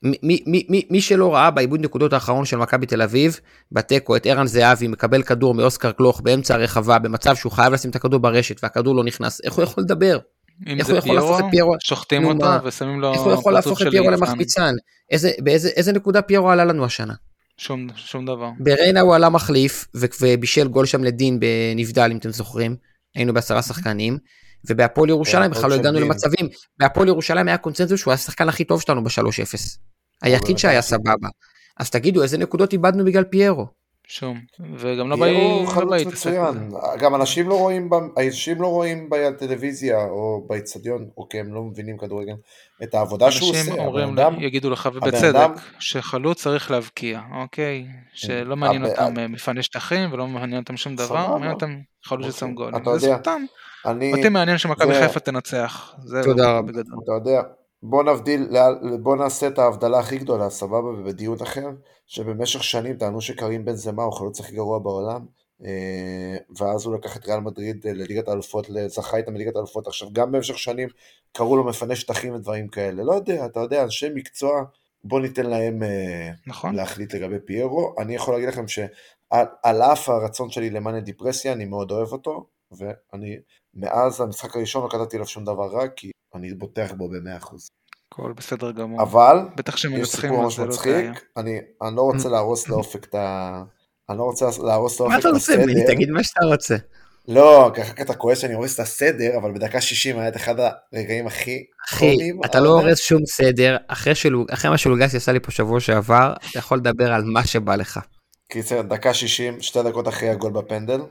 מי, מי, מי, מי שלא ראה בעיבוד נקודות האחרון של מכבי תל אביב, בתיקו את ערן זהבי מקבל כדור מאוסקר גלוך באמצע הרחבה, במצב שהוא חייב לשים את הכדור ברשת והכדור לא נכנס, איך הוא יכול לדבר? אם זה פיירו, פיירו, שוחטים אותו ושמים לו איך הוא יכול להפוך את פיירו למחמיצן? איזה, באיזה איזה נקודה פיירו עלה לנו השנה? שום, שום דבר. בריינה הוא עלה מחליף ובישל גול שם לדין בנבדל אם אתם זוכרים, היינו בעשרה שחקנים. ובהפועל ירושלים בכלל לא הגענו למצבים, בהפועל ירושלים היה קונצנזוס שהוא היה השחקן הכי טוב שלנו ב-3-0. היחיד שהיה סבבה. אז תגידו איזה נקודות איבדנו בגלל פיירו. שום, וגם לא באי... פיירו חלוץ מצוין, גם אנשים לא רואים, אנשים לא רואים בטלוויזיה או באיצטדיון, או כי הם לא מבינים כדורגל, את העבודה שהוא עושה. אנשים אומרים, יגידו לך, ובצדק, שחלוץ צריך להבקיע, אוקיי? שלא מעניין אותם אה, מפני שטחים, ולא מעניין אותם שום דבר, מעניין אותם חלוץ ששם אוקיי. גולים. זה זכותם. אותי מעניין שמכבי חיפה תנצח. תודה רבה. אתה יודע, בוא נבדיל, בוא נעשה את ההבדלה הכי גדולה, סבבה, ובדיון אחר, שבמשך שנים טענו שקרים בן זמה הוא חלוץ הכי גרוע בעולם, אה, ואז הוא לקח את ריאל מדריד אה, לליגת האלופות, זכה איתם בליגת האלופות, עכשיו גם במשך שנים קראו לו מפנה שטחים ודברים כאלה, לא יודע, אתה יודע, אנשי מקצוע, בוא ניתן להם אה, נכון. להחליט לגבי פיירו, אני יכול להגיד לכם שעל אף הרצון שלי למאניה דיפרסיה, אני מאוד אוהב אותו, ואני מאז המשחק הראשון לא כתבתי עליו שום דבר רע, כי אני בוטח בו ב-100%. הכל בסדר גמור. אבל, בטח יש סיפור ממש מצחיק, אני, אני לא רוצה להרוס לאופק את ה... אני לא רוצה להרוס לאופק את הסדר. מה אתה רוצה ממני? תגיד מה שאתה רוצה. לא, ככה אתה כועס שאני הורס את הסדר, אבל בדקה 60 היה את אחד הרגעים הכי אחי, אתה לא הורס שום סדר, אחרי, שלוג, אחרי מה שלוגסי עשה לי פה שבוע שעבר, אתה יכול לדבר על מה שבא לך. קיצר, דקה 60, שתי דקות אחרי הגול בפנדל,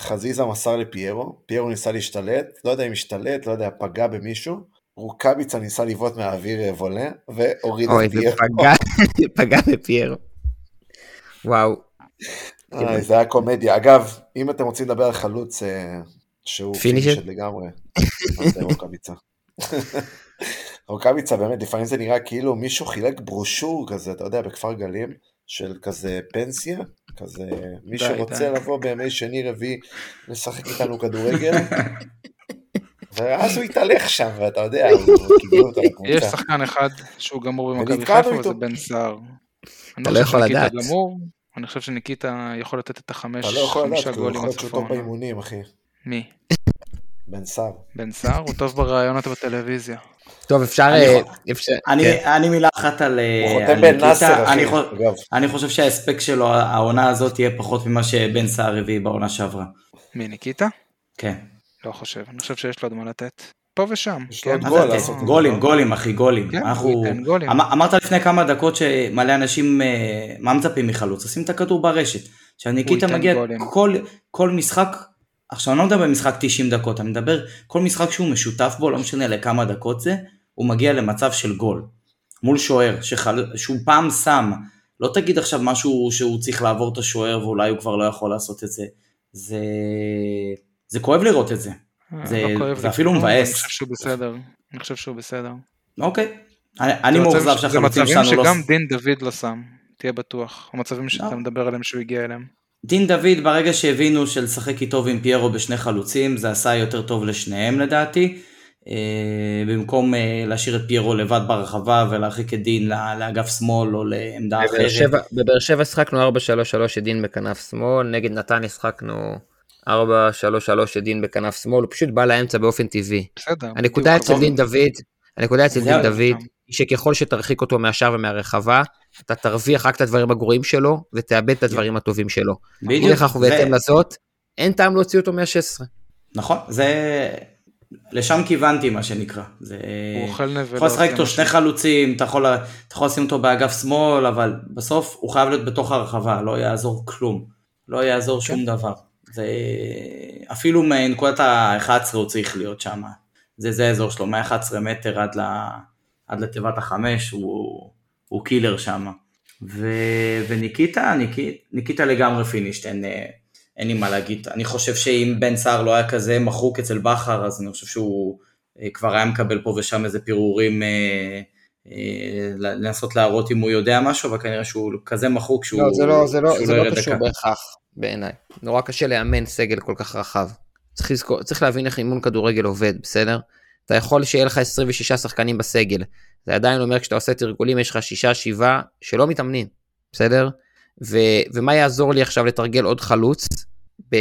חזיזה מסר לפיירו, פיירו ניסה להשתלט, לא יודע אם השתלט, לא יודע, פגע במישהו, רוקאביצה ניסה לבעוט מהאוויר אה, וולה, והוריד את פיירו. זה פגע בפיירו. וואו. איי, זה היה קומדיה. אגב, אם אתם רוצים לדבר על חלוץ אה, שהוא פינישד לגמרי, זה רוקאביצה. רוקאביצה באמת, לפעמים זה נראה כאילו מישהו חילק ברושור כזה, אתה יודע, בכפר גלים, של כזה פנסיה, כזה מי שרוצה לבוא בימי שני רביעי לשחק איתנו כדורגל. ואז הוא התהלך שם, ואתה יודע, הוא אותו לקבוצה. יש שחקן אחד שהוא גמור במכבי חיפה, וזה בן סער. אתה לא יכול לדעת. אני חושב שניקיטה יכול לתת את החמש, אתה לא יכול לדעת, הוא יכול שהוא טוב באימונים, אחי. מי? בן סער. בן סער? הוא טוב בראיונות בטלוויזיה. טוב, אפשר... אני כן. מילה אחת על ניקיטה. אני חושב שההספק שלו, העונה הזאת תהיה פחות ממה שבן סער הביא בעונה שעברה. מי, ניקיטה? כן. לא חושב, אני חושב שיש לו עוד מה לתת. פה ושם. יש לו עוד כן. גול לעשות. גולים, גולים, אחי, גולים. כן. אמ- אמרת לפני כמה דקות שמלא אנשים, אה, מה מצפים מחלוץ? לשים את הכדור ברשת. כשניקיטה מגיע כל משחק עכשיו אני לא מדבר במשחק 90 דקות, אני מדבר כל משחק שהוא משותף בו, לא משנה לכמה דקות זה, הוא מגיע למצב של גול. מול שוער, שחל... שהוא פעם שם, לא תגיד עכשיו משהו שהוא צריך לעבור את השוער ואולי הוא כבר לא יכול לעשות את זה. זה, זה כואב לראות את זה. אה, זה, לא כואב, זה אפילו מבאס. אני חושב שהוא בסדר, אני חושב שהוא בסדר. אוקיי, אני, אני מאוכזב שהחלוצים שלנו לא... זה מצבים שגם דין דוד לא שם, תהיה בטוח. המצבים שאתה לא. מדבר עליהם שהוא הגיע אליהם. דין דוד ברגע שהבינו שלשחק איתו ועם פיירו בשני חלוצים זה עשה יותר טוב לשניהם לדעתי. אה, במקום אה, להשאיר את פיירו לבד ברחבה ולהרחיק את דין לאגף שמאל או לעמדה אחרת. בבאר שבע שחקנו 4-3-3 את דין בכנף שמאל, נגד נתן שחקנו 4-3-3 את דין בכנף שמאל, הוא פשוט בא לאמצע באופן טבעי. בסדר. הנקודה אצל דין דוד, הנקודה אצל דין דוד היא שככל שתרחיק אותו מהשאר ומהרחבה, אתה תרוויח רק את הדברים הגרועים שלו, ותאבד את הדברים הטובים שלו. בדיוק. לכך ובהתאם לזאת, אין טעם להוציא אותו מה-16. נכון, זה... לשם כיוונתי מה שנקרא. זה... הוא אוכל נבלות. אתה יכול לשחק איתו שני חלוצים, אתה יכול, אתה יכול לשים אותו באגף שמאל, אבל בסוף הוא חייב להיות בתוך הרחבה, לא יעזור כלום. לא יעזור שום כן. דבר. זה... אפילו מנקודת ה-11 הוא צריך להיות שם. זה, זה האזור שלו, מ-11 מטר עד, ל... עד לתיבת החמש, הוא... הוא קילר שם. וניקיטה, ניק... ניקיטה לגמרי finished, אין, אה, אין לי מה להגיד. אני חושב שאם בן סער לא היה כזה מחוק אצל בכר, אז אני חושב שהוא אה, כבר היה מקבל פה ושם איזה פירורים אה, אה, לנסות להראות אם הוא יודע משהו, אבל כנראה שהוא כזה מחוק שהוא לא, זה לא, זה לא, זה לא, לא קשור בהכרח בעיניי. נורא קשה לאמן סגל כל כך רחב. צריך, לזכור, צריך להבין איך אימון כדורגל עובד, בסדר? אתה יכול שיהיה לך 26 שחקנים בסגל, זה עדיין אומר כשאתה עושה תרגולים יש לך שישה שבעה שלא מתאמנים, בסדר? ו, ומה יעזור לי עכשיו לתרגל עוד חלוץ, ב,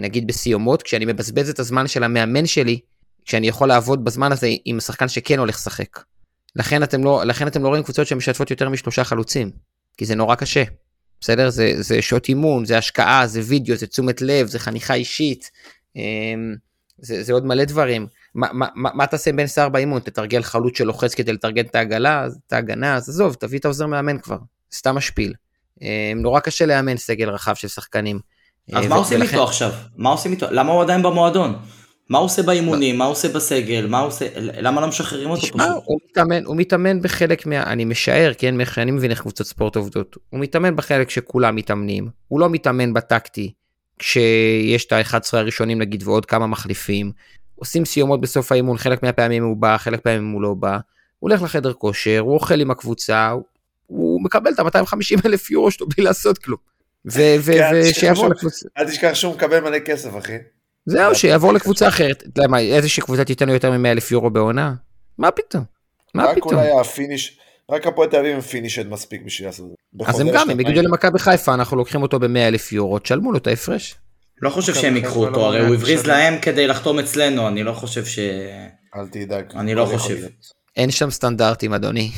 נגיד בסיומות, כשאני מבזבז את הזמן של המאמן שלי, כשאני יכול לעבוד בזמן הזה עם שחקן שכן הולך לשחק. לכן אתם לא, לכן אתם לא רואים קבוצות שמשתפות יותר משלושה חלוצים, כי זה נורא קשה. בסדר? זה, זה שעות אימון, זה השקעה, זה וידאו, זה תשומת לב, זה חניכה אישית, אמ, זה, זה עוד מלא דברים. מה, מה, מה תעשה בין סער באימון? תתרגל חלוץ שלוחץ כדי לתרגל את העגלה, את ההגנה, אז עזוב, תביא את העוזר מאמן כבר, סתם משפיל. אה, נורא קשה לאמן סגל רחב של שחקנים. אז מה עושים איתו עכשיו? מה עושים איתו? למה הוא עדיין במועדון? מה הוא עושה באימונים? מה הוא עושה בסגל? מה הוא עושה... למה לא משחררים אותו פשוט? הוא מתאמן, הוא מתאמן בחלק מה... אני משער, כן, מאיך שאני מבין איך קבוצות ספורט עובדות. הוא מתאמן בחלק שכולם מתאמנים. הוא לא מתאמן בטקטי, כשיש את ה-11 הראשונים נגיד ועוד כמה מחליפים. עושים סיומות בסוף האימון, חלק מהפעמים הוא בא, חלק מהפעמים הוא לא בא. הוא הולך לחדר כושר, הוא אוכל עם הקבוצה, הוא, הוא מקבל את ה-250 אלף יורו שלו בלי לעשות כלום. ושיעבור כן, לקבוצה. אל תשכח שהוא מקבל מלא כסף, אחי. זהו, שיעבור לקבוצה אחרת. אתה יודע מה, איזושהי קבוצה תיתן לו יותר מ-100 אלף יורו בעונה? מה פתאום? מה רק פתאום? אולי ה finish, רק הפועל תל אביב הם finished מספיק בשביל לעשות את זה. אז הם גם, הם. יגידו למכבי חיפה, אנחנו לוקחים אותו ב-100 אלף יורו, תשלמו לו את ההפרש. לא חושב שהם אוקיי, ייקחו אותו, הרי הוא הבריז. להם כדי לחתום אצלנו, אני לא חושב ש... אל תדאג. אני לא חושב. אין שם סטנדרטים, אדוני.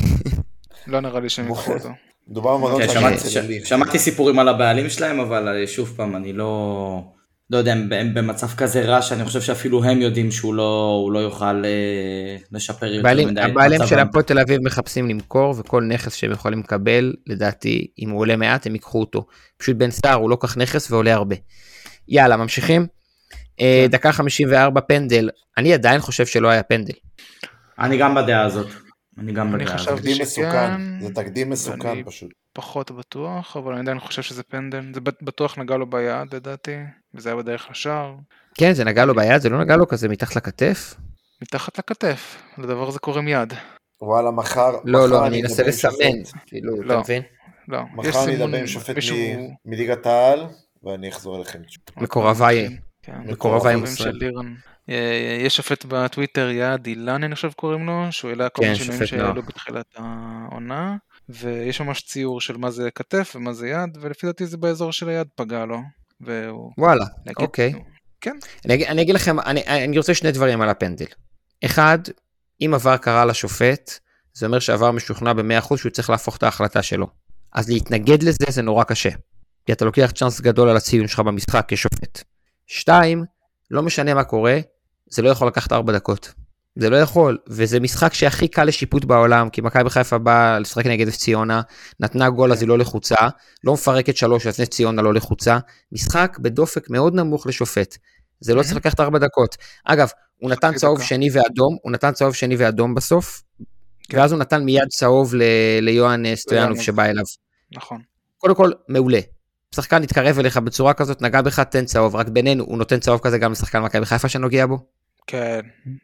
לא נראה לי שהם ייקחו אותו. מדובר במנות כן, חיים שמעתי- סיפורים על הבעלים שלהם, אבל אה, שוב פעם, אני לא... לא יודע, הם במצב כזה רע שאני חושב שאפילו הם יודעים שהוא לא, הוא לא יוכל אה, לשפר יותר מדי הבעלים של. הפועל תל אביב מחפשים למכור, וכל נכס שהם יכולים לקבל, לדעתי, אם הוא עולה מעט, הם ייקחו אותו. פשוט בן סער הוא לא כך נכס ועולה הרבה. יאללה, ממשיכים. אה, דקה 54 פנדל, אני עדיין חושב שלא היה פנדל. אני גם בדעה הזאת. אני גם בדעה הזאת. תקדים מסוכן, זה תקדים מסוכן פשוט. פחות בטוח, אבל אני עדיין חושב שזה פנדל. זה בט- בטוח נגע לו ביד לדעתי, וזה היה בדרך לשער. כן, זה נגע לו ביד, זה לא נגע לו כזה מתחת לכתף? מתחת לכתף, לדבר הזה קוראים יד. וואלה, מחר, לא, לא, אני אנסה לסמן. כאילו, אתה לא. מבין? לא, מחר אדבר עם שופט מליגת העל, ואני אחזור אליכם. מקורביי. מקורביי. אה, יש שופט בטוויטר, יעד אילן אני חושב קוראים לו, שהוא העלה כל מיני כן, שינויים שהעלו. בתחילת העונה, ויש ממש ציור של מה זה כתף ומה זה יד, ולפי דעתי זה באזור של היד פגע לו. וואלה, אוקיי. כן, אני, אגיד- לכם, אני, אני רוצה שני דברים על הפנדל. אחד, אם עבר קרה לשופט, זה אומר שעבר משוכנע ב-100% שהוא צריך להפוך את ההחלטה שלו. אז להתנגד לזה זה נורא קשה. כי אתה לוקח צ'אנס גדול על הציון שלך במשחק כשופט. שתיים, לא משנה מה קורה, זה לא יכול לקחת ארבע דקות. זה לא יכול, וזה משחק שהכי קל לשיפוט בעולם, כי מכבי חיפה באה לשחק נגד נס ציונה, נתנה גול אז היא לא לחוצה, לא מפרקת שלוש אז נס ציונה לא לחוצה, משחק בדופק מאוד נמוך לשופט. זה לא צריך לקחת ארבע דקות. אגב, הוא נתן צהוב דקה. שני ואדום, הוא נתן צהוב שני ואדום בסוף, כן. ואז הוא נתן מיד צהוב ל- ליוהן אה, סטויאנוב. שבא אליו. נכון. קודם כל, מעולה. שחקן יתקרב אליך בצורה כזאת, נגע בך, תן צהוב. רק בינינו, הוא נותן צהוב כזה גם לשחקן מכבי חיפה שנוגע בו? כן.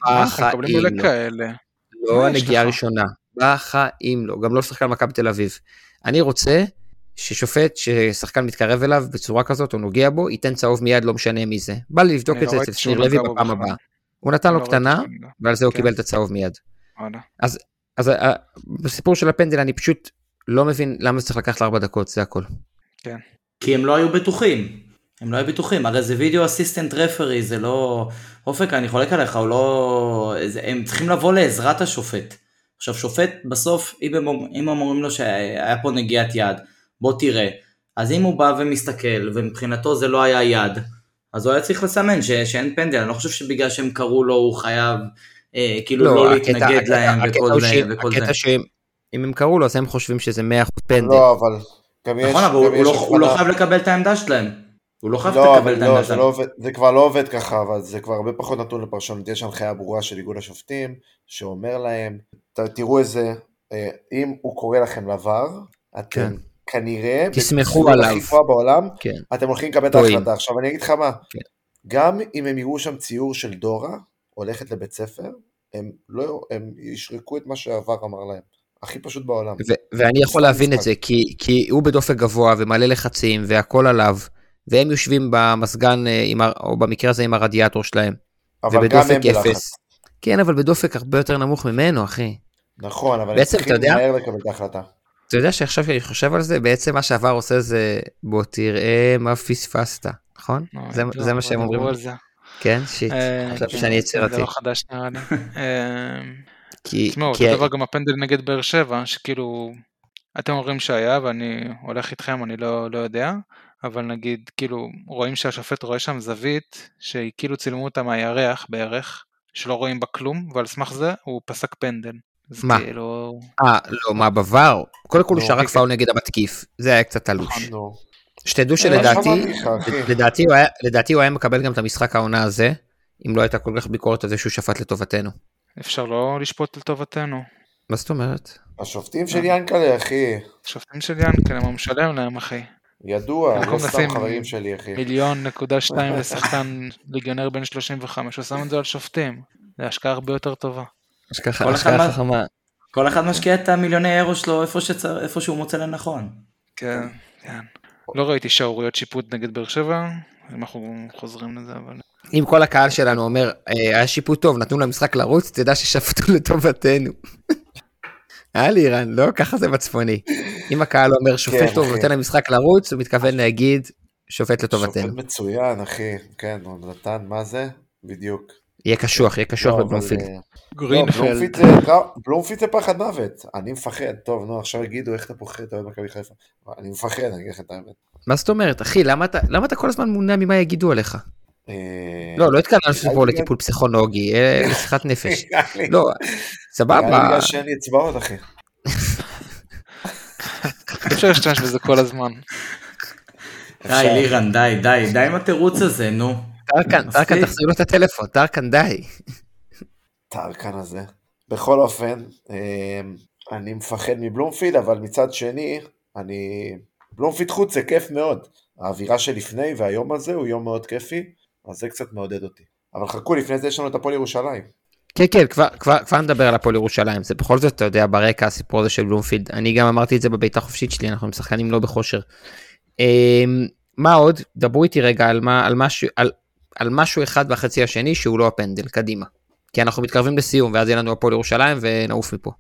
בחיים לא. כאלה. לא הנגיעה לך? הראשונה. בחיים לא. גם לא לשחקן מכבי תל אביב. אני רוצה ששופט ששחקן מתקרב אליו בצורה כזאת או נוגע בו, ייתן צהוב מיד, לא משנה מי זה. בא לי לבדוק את לא זה ראיתי אצל שניר לוי בפעם. הבאה. הוא נתן לו לא קטנה. ועל זה הוא כן. קיבל את הצהוב מיד. וואלה. אז אה, בסיפור של הפנדל אני פשוט לא מבין למה זה צריך לקחת לארבע דקות, זה הכל. כי הם לא היו בטוחים. הם לא היו בטוחים, הרי זה וידאו אסיסטנט רפרי, זה לא... אופק, אני חולק עליך, הוא לא... זה- הם צריכים לבוא לעזרת השופט. עכשיו, שופט, בסוף, אם הם, אומרים לו שהיה פה נגיעת יד, בוא תראה. אז אם הוא בא ומסתכל, ומבחינתו זה לא היה יד, אז הוא היה צריך לסמן ש, שאין פנדל. אני לא חושב שבגלל שהם קראו לו, הוא חייב אה, כאילו לא, הקטע- להתנגד הקטע- להם הקטע וכל. ש- וכל זה. הקטע שאם אם הם קראו לו, אז הם חושבים שזה 100% פנדל. לא, אבל גם יש... נכון, אבל הוא, גם הוא, יש לא, הוא לא חייב לקבל את העמדה שלהם. הוא לא חייב לא, לקבל את לא, העמדה זה, שלהם. לא עובד, זה כבר לא עובד ככה, אבל זה כבר הרבה פחות נתון לפרשנות. יש הנחיה ברורה של איגוד השופטים, שאומר להם, תראו איזה, אה, אם הוא קורא לכם לעבר, אתם כן. כנראה, תסמכו עליו. בעולם, כן. אתם הולכים לקבל את. ההחלטה. עכשיו אני אגיד לך מה, כן. גם אם הם יראו שם ציור של דורה, הולכת לבית ספר, הם לא, הם ישרקו את מה שעבר אמר להם. הכי פשוט בעולם. ו- ואני יכול משחק להבין את. זה, כי, כי הוא בדופק גבוה ומלא לחצים והכל עליו, והם יושבים במזגן, אה, ה- או במקרה הזה עם הרדיאטור שלהם, אבל גם הם בלחץ. כן, אבל בדופק הרבה יותר נמוך ממנו, אחי. נכון, אבל הם בעצם, צריכים מהר לקבל את ההחלטה. אתה יודע שעכשיו שאני חושב על זה, בעצם מה שעבר עושה זה, בוא תראה מה פספסת, נכון? לא, זה, לא, זה מה שהם אומרים. כן, שיט. אה, חשבתי כן, שאני יצירתי. זה לא חדש נראה לי. כי, תשמעו, כי, אותו דבר גם הפנדל נגד באר שבע, שכאילו, אתם אומרים שהיה ואני הולך איתכם, אני לא, לא יודע, אבל נגיד, כאילו, רואים שהשופט רואה שם זווית, שהיא כאילו צילמו אותה מהירח בערך, שלא רואים בה כלום, ועל סמך זה הוא פסק פנדל. אז מה? כאילו, אה, לא, מה, בוואר? קודם כל הוא נו, שרק. פאול נגד המתקיף, זה היה קצת תלוש. נכון. נו. שתדעו אה, שלדעתי, לדעתי הוא היה מקבל גם את המשחק העונה הזה, אם לא הייתה כל כך ביקורת על זה שהוא שפט לטובתנו. אפשר לא לשפוט לטובתנו. מה זאת אומרת? השופטים של ינקלה, אחי, שופטים של ינקלם, הוא משלם להם, אחי. ידוע, לא סתם חברים שלי, אחי. מיליון נקודה שתיים לשחקן ליגיונר בן 35, הוא שם את זה על שופטים. זה השקעה הרבה יותר טובה. השקעה חכמה. כל אחד משקיע את המיליוני אירו שלו איפה, שצר... איפה שהוא מוצא לנכון. כן, כן. לא ראיתי שערוריות שיפוט נגד באר שבע, אם אנחנו חוזרים לזה, אבל... אם כל הקהל שלנו אומר, "אה, היה שיפוט טוב, נתנו למשחק לרוץ, תדע ששפטו לטובתנו. היה לי איראן, לא? ככה זה בצפוני. אם הקהל אומר שופט כן, טוב. נותן למשחק לרוץ, הוא מתכוון להגיד שופט לטובתנו. שופט מצוין, אחי. כן, הוא נתן, מה זה? בדיוק. יהיה קשוח, יהיה קשוח לא, בבלומפילד. אה, לא, גרינפלד. בלומפילד זה בלומפילד זה פחד מוות. אני מפחד. טוב, נו, עכשיו יגידו איך אתה פוחד, אתה אוהד מכבי חיפה. אני מפחד, אני אגיד לך את האמת. מה זאת אומרת, אחי, למה אתה- למה אתה כל הזמן מונע ממה יגידו עליך? אה, לא, לא נראה פה לי לטיפול פסיכולוגי, אה, לשיחת נפש. נראה לי- לא, נראה לי סבבה. בגלל שאין לי אצבעות, אחי. אי אפשר להשתמש בזה כל הזמן. די. לירן, די, די, די עם התירוץ הזה, נו. טרקן. טרקן, תחזיר לו את הטלפון, טרקן, די. טרקן הזה. בכל אופן, אה, אני מפחד מבלומפילד, אבל מצד שני, אני... בלומפילד חוץ זה כיף מאוד. האווירה שלפני והיום הזה הוא יום מאוד כיפי, אז זה קצת מעודד אותי. אבל חכו, לפני זה יש לנו את הפועל ירושלים. כן, כן, כבר, כבר, כבר נדבר על הפועל ירושלים, זה בכל זאת, אתה יודע, ברקע הסיפור הזה של בלומפילד, אני גם אמרתי את זה בביתה החופשית שלי, אנחנו עם שחקנים לא בכושר. אמ, מה עוד? דברו איתי רגע על, מה, על, משהו, על, על משהו אחד בחצי השני שהוא לא הפנדל, קדימה. כי אנחנו מתקרבים לסיום, ואז יהיה לנו הפועל ירושלים ונעוף מפה.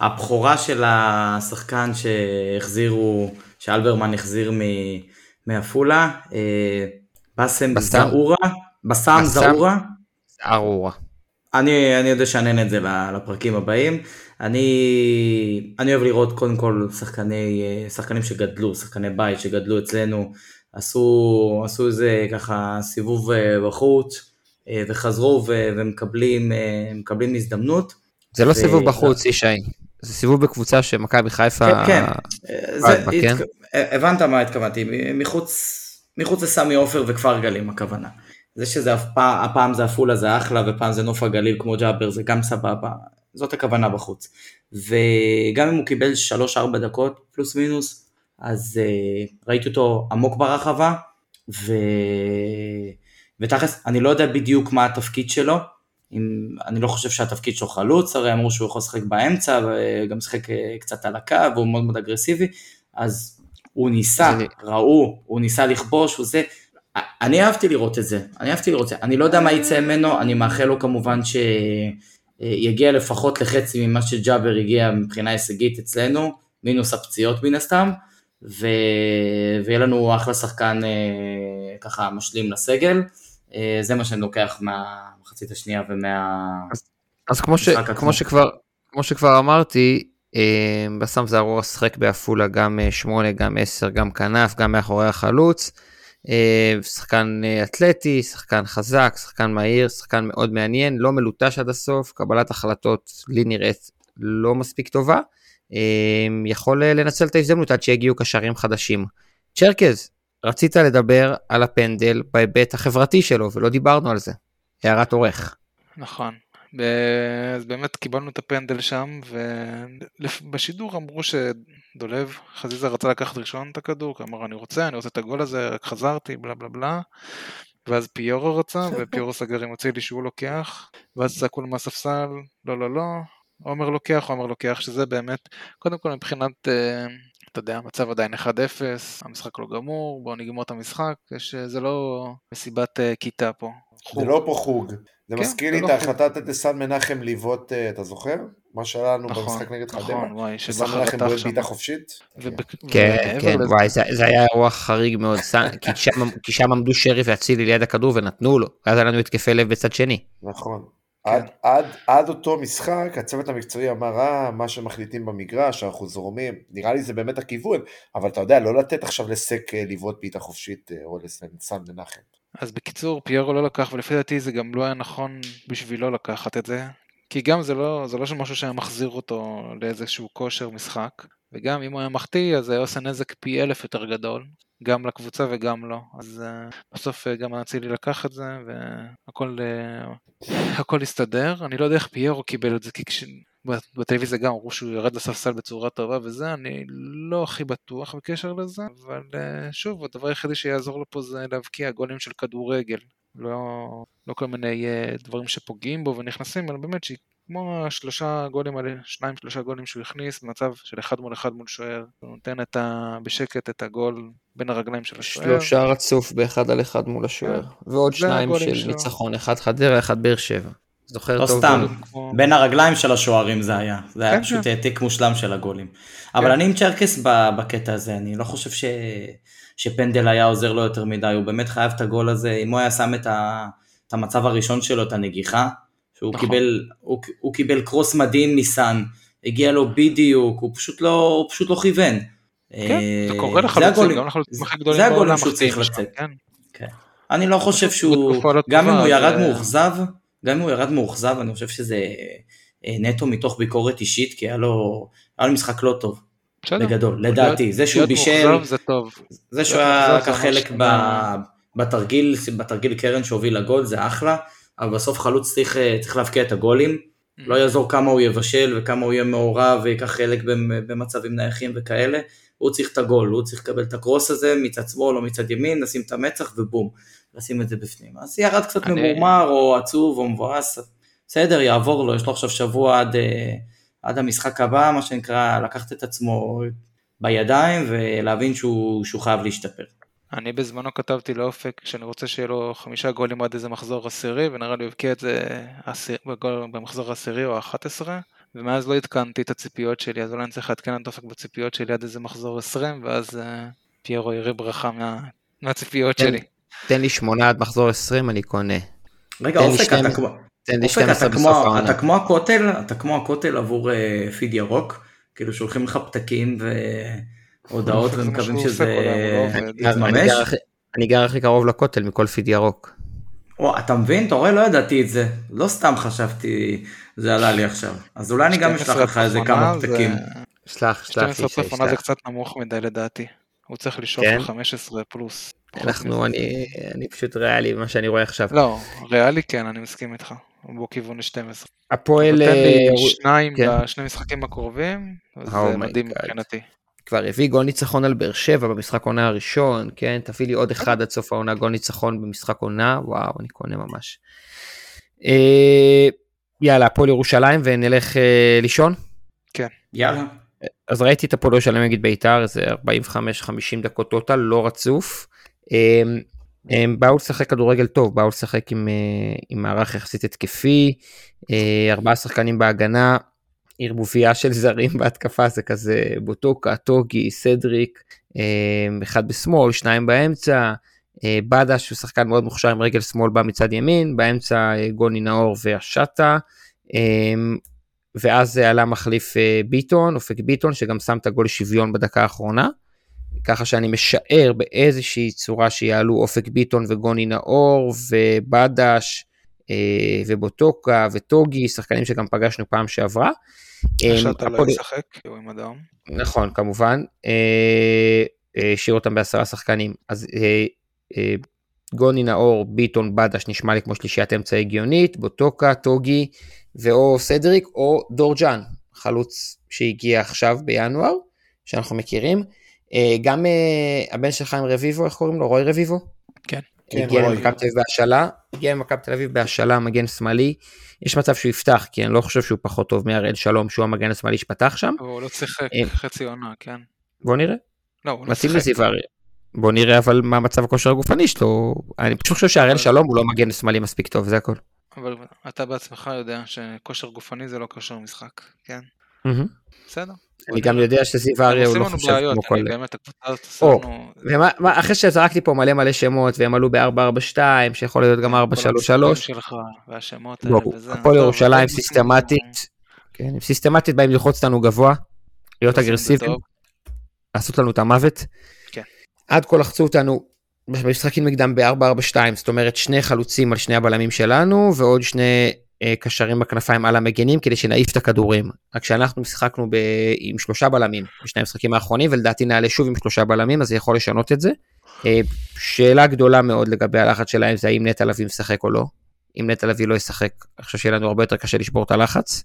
הבכורה של השחקן שהחזירו, שאלברמן החזיר מ- מעפולה, אה, באסם. זעורה, בסם. זעורה, ארורה. אני, אני יודע שאענן את זה לפרקים הבאים. אני, אני אוהב לראות קודם כל שחקני, שחקנים שגדלו, שחקני בית שגדלו אצלנו, עשו, עשו איזה ככה סיבוב אה, בחוץ אה, וחזרו ו- ומקבלים אה, מקבלים הזדמנות. זה לא ו- סיבוב בחוץ, ישי, זה סיבוב בקבוצה שמכבי חיפה... כן, כן. זה, כן? הבנת מה התכוונתי, מחוץ, מחוץ לסמי עופר וכפר גלים הכוונה. זה שזה הפ... הפעם זה עפולה זה אחלה ופעם זה נוף הגליל כמו ג'אבר זה גם סבבה, זאת הכוונה בחוץ. וגם אם הוא קיבל 3-4 דקות פלוס מינוס, אז uh, ראיתי אותו עמוק ברחבה, ו... ותכלס אני לא יודע בדיוק מה התפקיד שלו, אם, אני לא חושב שהתפקיד שלו חלוץ, הרי אמרו שהוא יכול לשחק באמצע וגם משחק אה, קצת על הקו והוא מאוד מאוד אגרסיבי, אז הוא ניסה, זה- ראו, הוא ניסה לכבוש וזה, אני אהבתי לראות את זה, אני אהבתי לראות את זה, אני לא יודע מה יצא ממנו, אני מאחל לו כמובן שיגיע לפחות לחצי ממה שג'אבר הגיע מבחינה הישגית אצלנו, מינוס הפציעות מן הסתם, ו... ויהיה לנו אחלה שחקן אה, ככה משלים לסגל, אה, זה מה שאני לוקח מהמחצית השנייה ומה... אז כמו, ש. כמו, שכבר, כמו שכבר אמרתי, אה, בסם זערורה שחק בעפולה גם 8, גם 10, גם כנף, גם מאחורי החלוץ. אה, שחקן אה, אתלטי, שחקן חזק, שחקן מהיר, שחקן מאוד מעניין, לא מלוטש עד הסוף, קבלת החלטות לי נראית לא מספיק טובה. אה, יכול אה, לנצל את ההזדמנות עד שיגיעו קשרים חדשים. צ'רקז, רצית לדבר על הפנדל בהיבט החברתי שלו ולא דיברנו על זה. הערת עורך. נכון. אז באמת קיבלנו את הפנדל שם, ובשידור אמרו שדולב חזיזה רצה לקחת ראשון את הכדור, כי אמר אני רוצה, אני רוצה את הגול הזה, רק חזרתי, בלה בלה בלה. ואז פיורו רצה, ופיורו סגר עם אצילי שהוא לוקח, ואז צעקו לו מהספסל, לא לא לא, עומר לוקח, עומר לוקח, שזה באמת, קודם כל מבחינת, אה, אתה יודע, המצב עדיין 1-0, המשחק לא גמור, בואו נגמור את המשחק, יש, אה, זה לא מסיבת אה, כיתה פה. זה לא פה חוג. זה כן, מזכיר לי לא את חוג. ההחלטת סן מנחם לבעוט, אה, אתה זוכר? מה שהיה לנו נכון, במשחק נגד נכון, חדרה? וואי, שסן שבכר מנחם רתח בועט שם. בעיטה חופשית? ובק- כן, כן, לזה- וואי, זה, זה היה אירוע חריג מאוד, ס- כי, שם, כי שם עמדו שרי ואצילי ליד הכדור ונתנו לו, ואז היה לנו התקפי לב בצד שני. נכון. כן. עד, עד, עד אותו משחק הצוות המקצועי אמר אה מה שמחליטים במגרש אנחנו זורמים נראה לי זה באמת הכיוון אבל אתה יודע לא לתת עכשיו לסק אה, לבעוט בעיטה חופשית אה, או לסן מנחם. אז בקיצור, פיירו לא לקח, ולפי דעתי זה גם לא היה נכון בשבילו לקחת את זה, כי גם זה לא, זה לא משהו שהיה מחזיר אותו לאיזשהו כושר משחק, וגם אם הוא היה מחטיא, אז זה היה עושה נזק פי אלף יותר גדול, גם לקבוצה וגם לו, אז uh, בסוף uh, גם אצילי לקח את זה, והכל הכל הסתדר, אני לא יודע איך פיירו קיבל את זה, כי כש... בטלוויזיה גם אמרו שהוא ירד לספסל בצורה טובה וזה, אני לא הכי בטוח בקשר לזה, אבל שוב, הדבר היחידי שיעזור לו פה זה להבקיע גולים של כדורגל, לא, לא כל מיני דברים שפוגעים בו ונכנסים, אלא באמת כמו השלושה גולים האלה, שניים שלושה גולים שהוא הכניס, מצב של אחד מול אחד מול שוער, הוא נותן את ה... בשקט את הגול בין הרגליים של השוער. שלושה רצוף באחד על אחד מול השוער, ועוד זה שניים הגולים של שלו. ניצחון, אחד חדרה, אחד באר שבע. זוכר לא טוב. סתם, כמו- בין הרגליים של השוערים זה היה. זה היה כן, פשוט כן. העתיק מושלם של הגולים. אבל אני עם צ'רקס בקטע הזה, אני לא חושב ש... שפנדל היה עוזר לו יותר מדי, הוא באמת חייב את הגול הזה, אם הוא היה שם את, ה... את המצב הראשון שלו, את הנגיחה, שהוא נכון. קיבל, הוא, הוא קיבל קרוס מדהים מסאן, הגיע לו בדיוק, הוא פשוט לא, הוא פשוט לא כיוון. כן, אה, זה קורה לחלוצים, הגולים- גם לחלוצים הכי גדולים זה הגולים שהוא צריך לצאת. כן. אני לא חושב שהוא, לא גם אם הוא ירד מאוכזב, גם אם הוא ירד מאוכזב, אני חושב שזה אה, נטו מתוך ביקורת אישית, כי היה לו, היה לו משחק לא טוב, בסדר. בגדול, לדעתי. זה שהוא בישל, זה טוב. זה שהוא היה כחלק ממש- ב- בתרגיל, בתרגיל קרן שהוביל לגול, זה אחלה, אבל בסוף חלוץ צריך, אה, צריך להבקיע את הגולים, לא יעזור כמה הוא יבשל וכמה הוא יהיה מעורב ויקח חלק במ- במצבים נייחים וכאלה, הוא צריך את הגול, הוא צריך לקבל את הקרוס הזה מצד שמאל או מצד ימין, לשים את המצח ובום, לשים את זה בפנים. אז ירד קצת אני- ממורמר או עצוב או מבואס, בסדר, יעבור לו, יש לו עכשיו שבוע עד, אה, עד המשחק הבא, מה שנקרא, לקחת את עצמו בידיים ולהבין שהוא, שהוא חייב להשתפר. אני בזמנו כתבתי לאופק שאני רוצה שיהיה לו חמישה גולים עד איזה מחזור עשירי, ונראה לי הוא הבקיע את זה עשיר, בגול, במחזור העשירי או ה-11, ומאז לא עדכנתי את הציפיות שלי, אז אולי אני צריך לעדכן את אופק בציפיות שלי עד איזה מחזור 20, ואז uh, פיירו יראה ברכה מה, מהציפיות כן. שלי. תן לי שמונה עד מחזור 20, אני קונה. רגע, תן אופק, שתיים- אתה כמו... תן לי אופק, 12 אתה בסוף העונה. אתה כמו הכותל, אתה כמו הכותל עבור uh, פיד ירוק, כאילו שולחים לך פתקים מה ומקווים שזה לא יתממש. אני גר הכי קרוב לכותל מכל פיד ירוק. או, אתה מבין? אתה רואה? לא ידעתי את זה. לא סתם חשבתי, זה עלה לי עכשיו. אז אולי אני גם אשלח 12 לך איזה כמה זה- פתקים. שלח, שלח 12 לי, סוף עונה זה. קצת נמוך מדי לדעתי. הוא צריך לשאוף כן? ל-15 פלוס. אנחנו. אני אני פשוט ריאלי במה שאני רואה עכשיו. לא, ריאלי כן, אני מסכים איתך. הוא בו כיוון ל-12. הפועל תן לי אה, שניים כן. בשני משחקים הקרובים, Oh זה my מדהים. מבחינתי. כבר הביא גול ניצחון על באר שבע במשחק עונה הראשון, כן? תביא לי עוד אחד עד סוף העונה, גול ניצחון במשחק עונה, וואו, אני קונה ממש. אה, יאללה, הפועל ירושלים ונלך אה, לישון. יאללה. אז ראיתי את הפועל ירושלים נגד בית"ר, איזה 45-50 דקות טוטל, לא רצוף. הם, באו לשחק כדורגל טוב, באו לשחק עם, אה, עם מערך יחסית התקפי, אה, ארבעה שחקנים בהגנה, ערבוביה של זרים בהתקפה זה כזה בוטוקה, טוגי, סדריק, אה, אחד בשמאל, שניים באמצע, אה, בדש הוא שחקן מאוד מוכשר עם רגל שמאל בא מצד ימין, באמצע אה, גוני נאור והשטה. ואז עלה מחליף ביטון, אופק ביטון, שגם שם את הגול שוויון בדקה האחרונה. ככה שאני משער באיזושהי צורה שיעלו אופק ביטון וגוני נאור ובדש ובוטוקה וטוגי, שחקנים שגם פגשנו פעם שעברה. אה, שאתה לא כי הוא עם אדום. נכון, כמובן. אה, אה, השאיר אותם בעשרה שחקנים. אז אה, אה, גוני נאור, ביטון, בדש נשמע לי כמו שלישיית אמצע הגיונית, בוטוקה, טוגי, ואו סדריק או דורג'אן, חלוץ שהגיע עכשיו בינואר, שאנחנו מכירים. אה, גם אה, הבן של חיים רביבו, איך קוראים לו? רוי רביבו? כן. הגיע. למכבי תל אביב בהשאלה, הגיע למכבי תל אביב בהשאלה, מגן שמאלי. יש מצב שהוא יפתח, כי אני לא חושב שהוא פחות טוב מהראל שלום, שהוא המגן השמאלי שפתח שם. אבל הוא לא שיחק אה. חצי עונה, כן. בוא נראה. לא, הוא לא שיחק. בוא נראה אבל מה מצב הכושר הגופני שלו. אני פשוט חושב שהראל שלום הוא לא מגן שמאלי מספיק טוב, זה הכל. אבל אתה בעצמך יודע שכושר גופני זה לא כושר משחק, כן? בסדר. אני גם יודע שזיו אריה הוא לא חושב בעיות, כמו כל... באמת, הקבוצה הזאת עושה או, לנו... ומה- מה- אחרי שזרקתי פה מלא מלא שמות והם עלו ב-442 שיכול להיות גם כל 433. המשחקים שלך והשמות האלה לא, וזה. הפועל ירושלים סיסטמטית, כן, הם סיסטמטית באים ללחוץ אותנו גבוה, להיות אגרסיביים. לעשות לנו את המוות. כן. עד כה לחצו אותנו במשחקים נגדם ב-442, זאת אומרת שני חלוצים על שני הבלמים שלנו ועוד שני קשרים בכנפיים על המגנים כדי שנעיף את הכדורים. רק שאנחנו משחקנו ב... עם שלושה בלמים בשני המשחקים האחרונים ולדעתי נעלה שוב עם שלושה בלמים אז זה יכול לשנות את זה. אה, שאלה גדולה מאוד לגבי הלחץ שלהם זה האם נטע לביא משחק או לא. אם נטע לביא לא ישחק, אני חושב שיהיה לנו הרבה יותר קשה לשבור את הלחץ.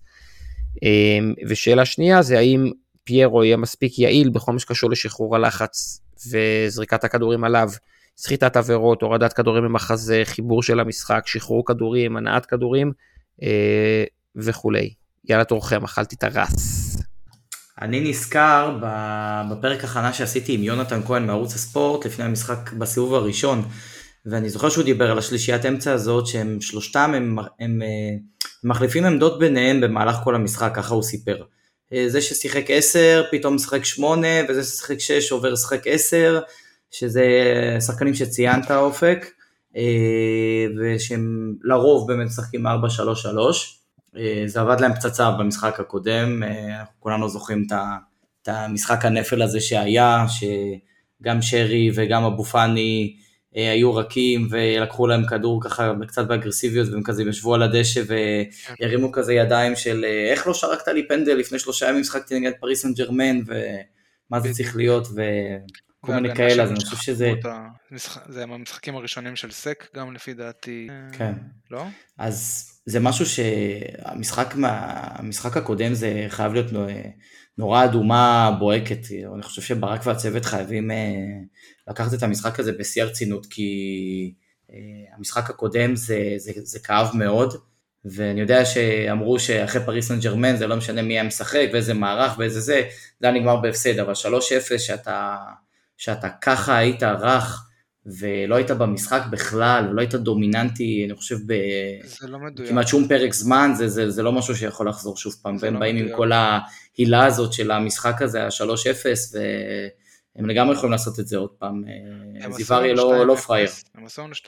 אה, ושאלה שנייה זה האם פיירו יהיה מספיק יעיל בכל מה שקשור לשחרור הלחץ וזריקת הכדורים עליו, סחיטת עבירות, הורדת כדורים ממחזה, חיבור של המשחק, שחרור כדורים, הנעת כדורים, אה, וכולי. יאללה תורכם, אכלתי את הרס. אני נזכר בפרק הכנה שעשיתי עם יונתן כהן מערוץ הספורט לפני המשחק בסיבוב הראשון, ואני זוכר שהוא דיבר על השלישיית אמצע הזאת שהם שלושתם הם, הם, הם מחליפים עמדות ביניהם במהלך כל המשחק, ככה הוא סיפר. אה, זה ששיחק 10 פתאום משחק 8 וזה ששיחק 6 עובר לשחק 10 שזה שחקנים שציינת אופק אה, ושהם לרוב באמת משחקים 4-3-3 אה, זה עבד להם פצצה במשחק הקודם, כולנו זוכרים את המשחק הנפל הזה שהיה, שגם שרי וגם אבו פאני אה, היו רכים ולקחו להם כדור ככה קצת באגרסיביות והם כזה ישבו על הדשא והרימו כזה ידיים של אה, איך לא שרקת לי פנדל לפני שלושה ימים משחקתי נגד פריס סן ג'רמן ומה זה צריך להיות וכל מיני כאלה אז אני חושב שזה... זה המשחקים הראשונים של סק גם לפי דעתי. כן. לא? אז זה משהו שהמשחק המשחק הקודם זה חייב להיות נורא אדומה בוהקת, אני חושב שברק והצוות חייבים אה, לקחת את המשחק הזה בשיא הרצינות, כי אה, המשחק הקודם זה, זה, זה כאב מאוד, ואני יודע שאמרו שאחרי פריס סן ג'רמן זה לא משנה מי היה משחק ואיזה מערך ואיזה זה, זה היה נגמר בהפסד, אבל 3-0 שאתה, שאתה ככה היית רך, ולא היית במשחק בכלל, ולא היית דומיננטי, אני חושב, בכמעט לא שום פרק זמן, זה, זה, זה לא משהו שיכול לחזור שוב פעם, והם לא באים מדויק. עם כל ההילה הזאת של המשחק הזה, ה-3-0, והם לגמרי יכולים לעשות את זה עוד פעם, זיווריה לא, לא פרייר. הם עשו לנו 2-0,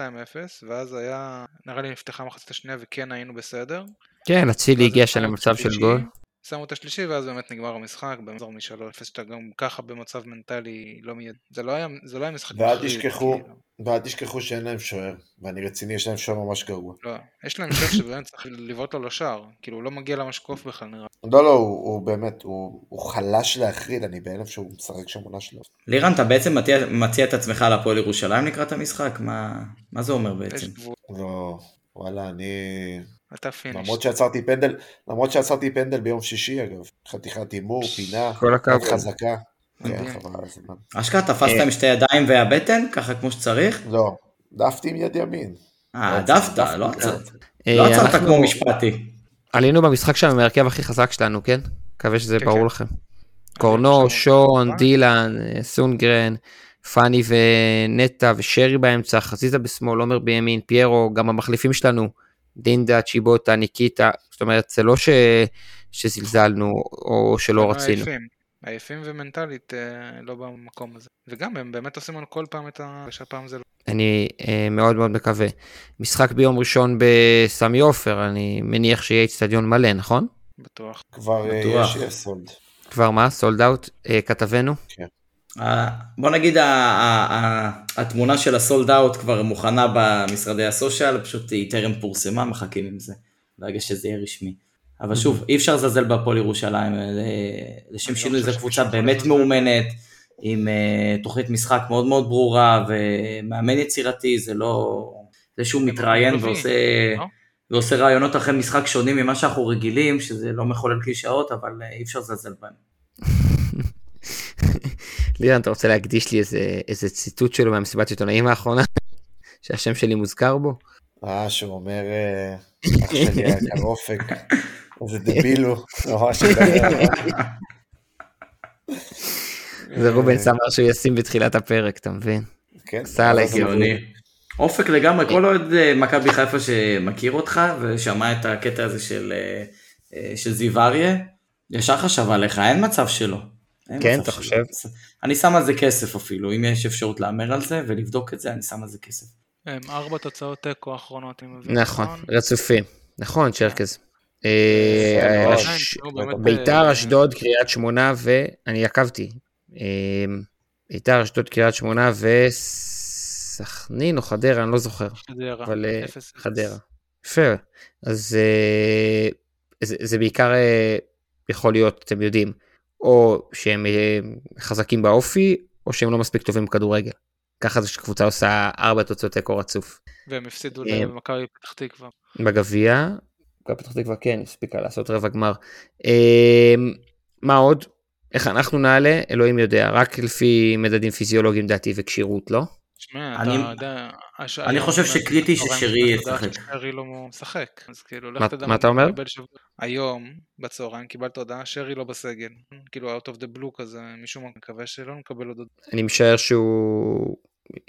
ואז היה, נראה לי נפתחה מחצית השנייה וכן היינו בסדר. כן, אצילי הגיע שם למצב של גול. שמו את השלישי ואז באמת נגמר המשחק במחזור מ-3-0 שאתה גם ככה במצב מנטלי לא מיד... זה לא היה, זה לא היה משחק ואל תשכחו, כאילו. ואל תשכחו שאין להם שוער, ואני רציני, יש להם שוער ממש גרוע. לא, יש להם שוער שבאמת צריך לבעוט לו לשער, כאילו הוא לא מגיע למשקוף בכלל נראה. לא, לא, הוא, הוא באמת, הוא, הוא חלש להחריד, אני בהלם שהוא משחק שם עונה שלו. לירן, אתה בעצם מציע, מציע את עצמך להפועל ירושלים לקראת המשחק? מה, מה זה אומר בעצם? לא, וואלה, אני... אתה finish. למרות שעצרתי פנדל, למרות שעצרתי פנדל ביום שישי אגב. חתיכת הימור, פינה, כל הכבוד. חזקה. כן, אשכרה תפסת עם שתי ידיים והבטן, ככה כמו שצריך? לא, הדפתי עם יד ימין. אה, הדפת, לא עצרת. לא עצרת כמו משפטי. עלינו במשחק שלנו מהרכב הכי חזק שלנו, כן? מקווה שזה כן, ברור כן. לכם. קורנו, שון, דילן, סונגרן, פאני ונטע ושרי באמצע, חזיזה בשמאל, עומר בימין, פיירו, גם המחליפים שלנו. דינדה, צ'יבוטה, ניקיטה, זאת אומרת, זה לא ש... שזלזלנו או שלא רצינו. עייפים, עייפים ומנטלית אה, לא במקום הזה. וגם הם באמת עושים על כל פעם את ה... שהפעם זה לא... אני אה, מאוד מאוד מקווה. משחק ביום ראשון בסמי עופר, אני מניח שיהיה אצטדיון מלא, נכון? בטוח. כבר אה, בטוח. יש סולד. כבר מה? סולד אאוט? אה, כתבנו? כן. בוא נגיד התמונה של הסולד אאוט כבר מוכנה במשרדי הסושיאל, פשוט היא טרם פורסמה, מחכים עם זה, ברגע שזה יהיה רשמי. אבל שוב, אי אפשר לזלזל בהפועל ירושלים, לשם לא שינוי זו קבוצה באמת מאומנת, עם אה, תוכנית משחק מאוד מאוד ברורה, ומאמן יצירתי, זה לא... זה שהוא מתראיין ועושה... לא? ועושה רעיונות אחרי משחק שונים ממה שאנחנו רגילים, שזה לא מחולל קלישאות, אבל אה, אי אפשר לזלזל בהם. לירן, אתה רוצה להקדיש לי איזה, איזה ציטוט שלו מהמסיבת עיתונאים האחרונה, שהשם שלי מוזכר בו? אה, שהוא אומר, אה, אח שלי היה כאן אופק, איזה דביל הוא, ממש זה רובן סמר שהוא ישים בתחילת הפרק, אתה מבין? כן. עשה עליי גאוני. אופק לגמרי, כל אוהד אה, מכבי חיפה שמכיר אותך ושמע את הקטע הזה של, אה, של זיו אריה, ישר חשב עליך, אין מצב שלא. כן, אתה חושב? אני שם על זה כסף אפילו, אם יש אפשרות להמר על זה ולבדוק את זה, אני שם על זה כסף. ארבע תוצאות תיקו האחרונות, אם מבין. נכון, רצופים. נכון, צ'רקז. אה, ביתר, אשדוד, קריית שמונה, ואני עקבתי. אה, ביתר, אשדוד, קריית שמונה וסכנין או חדרה, אני לא זוכר. חדרה. אבל אה, חדרה. יפה. אז זה בעיקר יכול להיות, אתם יודעים, או שהם אה, חזקים באופי, או שהם לא מספיק טובים בכדורגל. ככה זה שקבוצה עושה ארבע תוצאות תיקו רצוף. והם הפסידו אה, למכבי פתח תקווה. בגביע, מכבי פתח תקווה כן הספיקה לעשות רבע גמר. אה, מה עוד? איך אנחנו נעלה? אלוהים יודע, רק לפי מדדים פיזיולוגיים דעתי וכשירות, לא? תשמע, אני- אתה יודע... הש- אני חושב שקריטי ששרי ישחק. ששרי לא משחק, אז כאילו, לך מה- תדע מה אתה אומר? היום, בצהריים, קיבלת הודעה, שרי לא בסגל. כאילו, out of the blue כזה, משום מה מקווה שלא נקבל עוד... אני משער שהוא...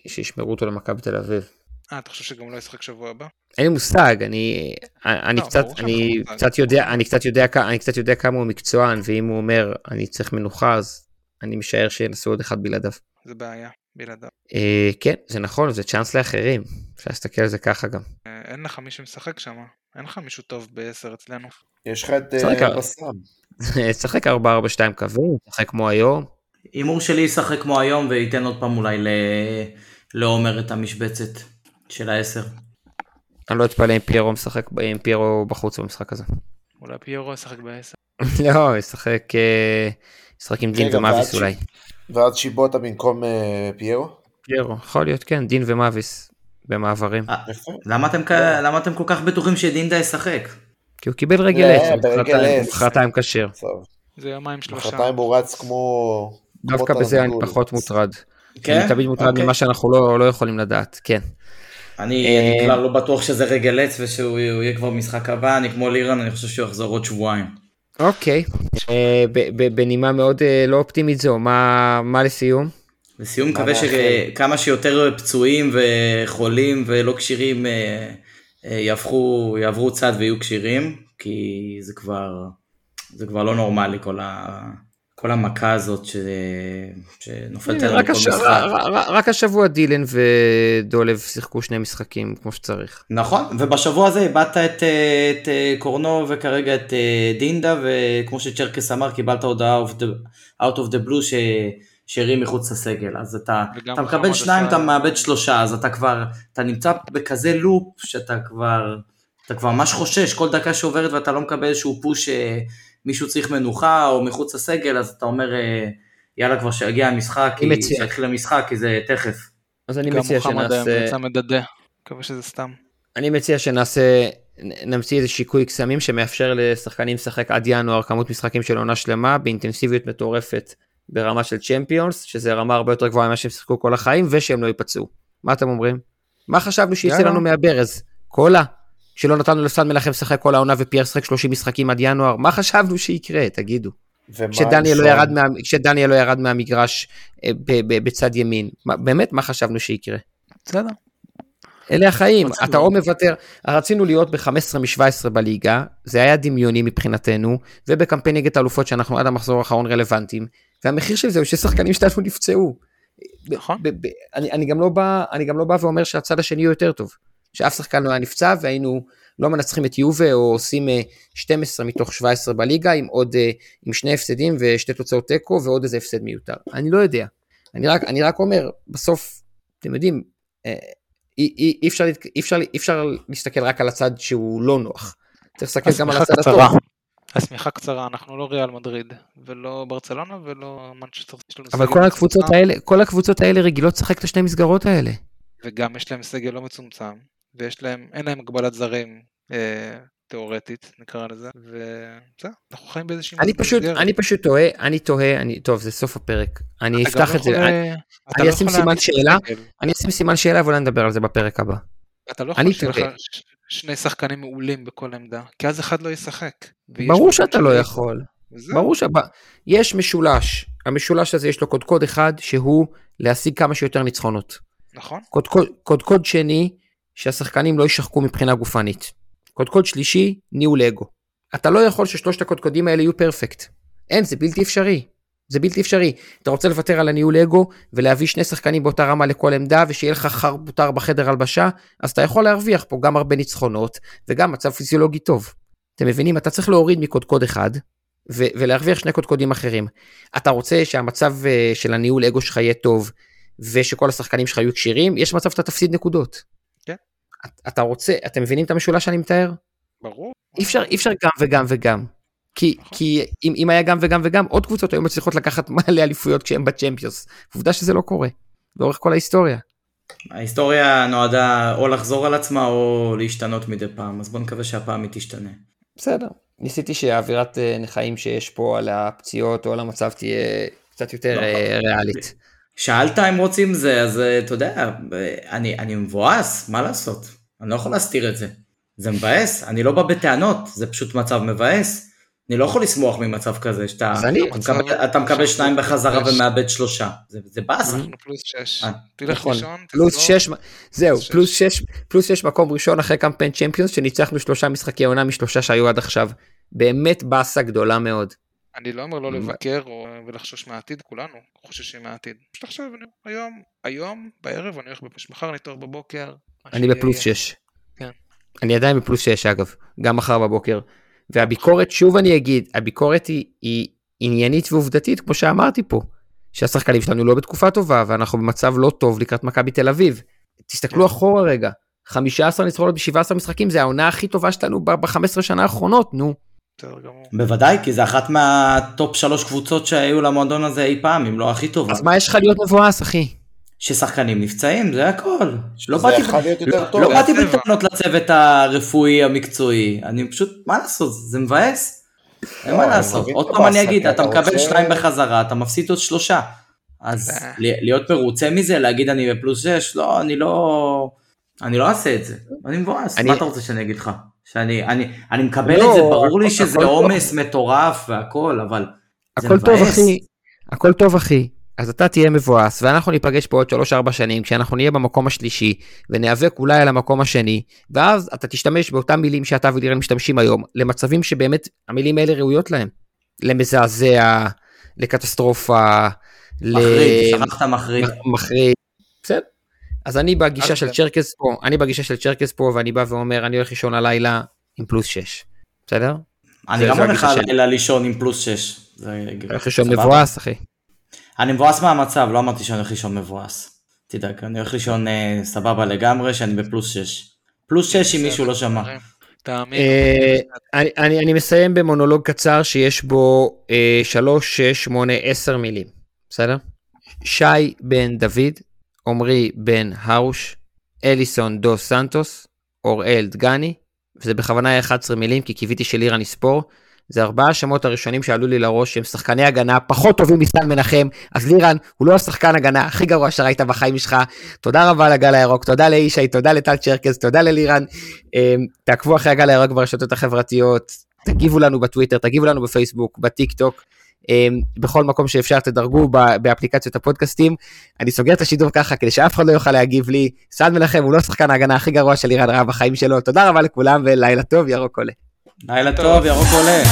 שישמרו אותו למכבי תל אביב. אה, אתה חושב שגם לא ישחק שבוע הבא? אין לי מושג, אני, אני לא, קצת, אני. קצת יודע, אני קצת יודע, אני קצת יודע כמה הוא מקצוען, ואם הוא אומר אני צריך מנוחה, אז אני משער שינסו עוד אחד בלעדיו. זה בעיה, בלעדיו. אה, כן, זה נכון, זה צ'אנס לאחרים. אפשר להסתכל על זה ככה גם. אה, אין לך מי שמשחק שם, אין לך מישהו טוב בעשר אצלנו. יש לך את צחק, אה, בסם. שחק 4-4-2 קווים, שחק כמו היום. הימור שלי ישחק כמו היום וייתן עוד פעם אולי. לעומר את המשבצת של העשר. אני לא אתפלא אם פיירו משחק, אם פיירו בחוץ במשחק הזה. אולי פיירו ישחק בעשר. לא, ישחק, ישחק עם דין ומאביס אולי. ואז שיבוטה במקום אה, פיירו? פיירו, יכול להיות, כן, דין ומאביס במעברים. אה, יפה. למה אתם, למה אתם כל כך בטוחים שדינדה ישחק? כי הוא קיבל רגל אה, עץ. ומחרתיים כשר. זה יומיים שלושה. מחרתיים הוא רץ כמו... דווקא כמו בזה אני. פחות מוטרד. כן? אני תמיד מוטרד אוקיי. ממה שאנחנו לא לא יכולים לדעת, כן. אני אה, אני בכלל לא בטוח שזה רגל עץ ושהוא יהיה כבר במשחק הבא, אני כמו לירן, אני חושב שהוא יחזור עוד שבועיים. אוקיי, אה, בנימה מאוד אה, לא אופטימית זו, מה מה לסיום? לסיום מקווה? שכמה שיותר פצועים וחולים ולא כשירים אה, יהפכו, יעברו צד ויהיו כשירים, כי זה כבר, זה כבר לא נורמלי כל, ה, כל המכה הזאת ש, שנופלת עלינו רק כל הש- משחק. ר- ר- רק השבוע דילן ודולב שיחקו שני משחקים כמו שצריך. נכון, ובשבוע הזה איבדת את, אה, את אה, קורנו וכרגע את אה, דינדה, וכמו שצ'רקס אמר, קיבלת הודעה of the, out of the blue ש... שרי מחוץ לסגל, אז אתה, אתה מקבל שניים, עשה- אתה מאבד שלושה, אז אתה כבר, אתה נמצא בכזה לופ שאתה כבר, אתה כבר ממש חושש, כל דקה שעוברת ואתה לא מקבל איזשהו פוש שמישהו צריך מנוחה או מחוץ לסגל, אז אתה אומר, אה, יאללה כבר שיגיע המשחק. שיתחיל המשחק, כי זה תכף. אז אני גם מציע מוחמד היום שנעשה, יצא מדדה. מקווה שזה סתם. אני מציע שנעשה, נמציא איזה שיקוי קסמים שמאפשר לשחקנים לשחק עד ינואר כמות משחקים של עונה שלמה באינטנסיביות מטורפת ברמה של צ'מפיונס, שזה רמה הרבה יותר גבוהה ממה שהם שיחקו כל החיים ושהם לא ייפצעו. מה אתם אומרים? מה חשבנו שיצא. לנו מהברז? קולה? שלא נתנו לסן מלחם לשחק כל העונה ופייר שחק 30 משחקים עד ינואר? מה חשבנו שיקרה? תגידו. כשדניאל לא? ירד, מה, כשדניאל לא ירד מהמגרש אה, ב, ב, בצד ימין. מה, באמת, מה חשבנו שיקרה? בסדר. אלה החיים, אתה או מוותר, רצינו להיות ב-15 מ-17 בליגה, זה היה דמיוני מבחינתנו, ובקמפיין נגד האלופות שאנחנו עד המחזור האחרון רלוונטיים, והמחיר של זה הוא ששחקנים שלנו נפצעו. ב- נכון. ב- ב- אני, אני, גם לא בא, אני גם לא בא ואומר שהצד השני הוא יותר טוב, שאף שחקן לא היה נפצע והיינו לא מנצחים את יובה או עושים אה, 12 מתוך 17 בליגה עם עוד, אה, עם שני הפסדים ושתי תוצאות תיקו ועוד איזה הפסד מיותר. אני לא יודע. אני רק, אני רק אומר, בסוף, אתם יודעים, אה, אי, אי, אי, אפשר, אי, אפשר, אי אפשר להסתכל רק על הצד שהוא לא נוח. צריך להסתכל גם על הצד הטוב. השמיכה קצרה, אנחנו לא ריאל מדריד, ולא ברצלונה, ולא מנצ'סטר. אבל כל הקבוצות האלה, כל הקבוצות האלה רגילות לשחק את השני מסגרות האלה. וגם יש להם סגל לא מצומצם, ויש להם, אין להם הגבלת זרים אה, תיאורטית, נקרא לזה, וזהו, אנחנו חיים באיזושהי אני פשוט, מסגרת. אני פשוט תוהה, אני תוהה, אני, טוב, זה סוף הפרק. אני אפתח לא את זה, יכול, אני- אה, אני לא אשים סימן שאלה. בסגל. אני אשים סימן שאלה ואולי נדבר על זה בפרק הבא. אתה לא יכול שיהיה לך שני שחקנים מעולים בכל עמדה, כי אז אחד לא ישחק. ויש ברור שאתה לא יכול. וזהו. ברור יש משולש, המשולש הזה יש לו קודקוד אחד שהוא להשיג כמה שיותר ניצחונות. נכון? קודקוד, קודקוד שני, שהשחקנים לא יישחקו מבחינה גופנית. קודקוד שלישי, ניהול אגו. אתה לא יכול ששלושת הקודקודים האלה יהיו פרפקט. אין, זה בלתי אפשרי. זה בלתי אפשרי. אתה רוצה לוותר על הניהול אגו ולהביא שני שחקנים באותה רמה לכל עמדה ושיהיה לך חרבוטר בחדר הלבשה, אז אתה יכול להרוויח פה גם הרבה ניצחונות וגם מצב פיזיולוגי טוב. אתם מבינים? אתה צריך להוריד מקודקוד אחד ו- ולהרוויח שני קודקודים אחרים. אתה רוצה שהמצב אה, של הניהול אגו שלך יהיה טוב ושכל השחקנים שלך יהיו כשירים, יש מצב שאתה תפסיד נקודות. את- אתה רוצה, אתם מבינים את המשולש שאני מתאר? ברור. אי אפשר, אי אפשר גם וגם וגם. כי, נכון. כי אם, אם היה גם וגם וגם, עוד קבוצות היו מצליחות לקחת מלא אליפויות כשהם בצ'מפיונס. עובדה שזה לא קורה, לאורך כל ההיסטוריה. ההיסטוריה נועדה או לחזור על עצמה או להשתנות מדי פעם, אז בוא נקווה שהפעם היא תשתנה. בסדר. ניסיתי שהאווירת אה, נכאים שיש פה על הפציעות או על המצב תהיה קצת יותר לא. אה, ריאלית. שאלת אם רוצים זה, אז אה, אתה יודע, אני, אני מבואס, מה לעשות? אני לא יכול להסתיר את זה. זה מבאס, אני לא בא בטענות, זה פשוט מצב מבאס. אני לא יכול לשמוח ממצב כזה, שאתה אני- אתה מקבל, אתה מקבל שניים בחזרה ומאבד שלושה. זה, זה באסה. פלוס 6. אה, תלך נכון, לישון, פלוס. 6, זהו, שש. פלוס 6, פלוס 6 מקום ראשון אחרי קמפיין צ'מפיונס שניצחנו שלושה משחקי עונה משלושה שהיו עד עכשיו. באמת באסה גדולה מאוד. אני לא אומר לא לבקר או- ולחשוש מהעתיד, כולנו חוששים מהעתיד. פשוט עכשיו, אני- היום, היום, בערב, אני הולך, בפ- מחר ניתוח בבוקר. מה אני בפלוס יהיה. 6. כן. אני עדיין בפלוס 6 אגב, גם מחר בבוקר. והביקורת, שוב אני אגיד, הביקורת היא, היא עניינית ועובדתית, כמו שאמרתי פה. שהשחקנים שלנו לא בתקופה טובה, ואנחנו במצב לא טוב לקראת מכבי תל אביב. תסתכלו אחורה רגע, 15 ניצחונות ב-17 משחקים, זה העונה הכי טובה שלנו ב-15 שנה האחרונות, נו. בסדר גמור. בוודאי, כי זה אחת מהטופ שלוש קבוצות שהיו למועדון הזה אי פעם, אם לא הכי טובה. אז מה יש לך להיות מבואס, אחי? ששחקנים נפצעים, זה הכל. לא זה באתי, יכול להיות יותר לא, טוב. לא. בטענות לצוות הרפואי המקצועי, אני פשוט, מה לעשות, זה מבאס. אין לא, מה לעשות, עוד פעם אני אגיד, אתה אתה מקבל רוצה- שניים בחזרה, אתה מפסיד עוד שלושה. אז. ל- להיות מרוצה מזה, להגיד אני בפלוס 6, לא, אני לא, אני לא אעשה את זה, אני מבואס, אני- מה אתה רוצה שאני אגיד לך? שאני אני, אני מקבל לא, את זה, ברור לי שזה הכל טוב. עומס מטורף והכל, אבל זה הכל טוב מבאס. אחי, הכל טוב אחי. אז אתה תהיה מבואס ואנחנו ניפגש פה עוד 3-4 שנים כשאנחנו נהיה במקום השלישי וניאבק אולי על המקום השני ואז אתה תשתמש באותם מילים שאתה ולירן משתמשים היום למצבים שבאמת המילים האלה ראויות להם. למזעזע, לקטסטרופה, מחריד, שכחת מחריד. מחריד. אז אני בגישה של צ'רקס פה, אני בגישה של צ'רקס פה ואני בא ואומר אני הולך לישון הלילה עם פלוס 6. בסדר? אני גם הולך. הלילה לישון עם פלוס 6. זה הולך לישון. מבואס אחי. אני מבואס מהמצב, לא אמרתי שאני הולך לישון מבואס. תדאג, אני הולך לישון אה, סבבה לגמרי, שאני בפלוס 6. פלוס 6 אם מישהו לא שמע. תאמין. אה, אני, מסיים במונולוג קצר שיש בו אה, 3, 6, 8, 10 מילים, בסדר? שי בן דוד, עמרי בן הרוש, אליסון דו סנטוס, אוראל דגני, וזה בכוונה היה 11 מילים כי קיוויתי שלירן יספור. זה ארבעה השמות הראשונים שעלו לי לראש שהם שחקני הגנה פחות טובים מסטן מנחם, אז לירן הוא לא השחקן הגנה הכי גרוע שראית בחיים שלך. תודה רבה לגל הירוק, תודה לישי, תודה לטל צ'רקס, תודה ללירן. אמ, תעקבו אחרי הגל הירוק ברשתות החברתיות, תגיבו לנו בטוויטר, תגיבו לנו בפייסבוק, בטיק טוק, בכל מקום שאפשר תדרגו באפליקציות הפודקאסטים. אני סוגר את השידור ככה כדי שאף אחד לא יוכל להגיב לי. סעד מנחם הוא לא שחקן ההגנה הכי גרוע של לירן רהב בחיים שלו. תודה רבה לכולם ולילה טוב, ירוק עולה. לילה טוב, ירוק עולה.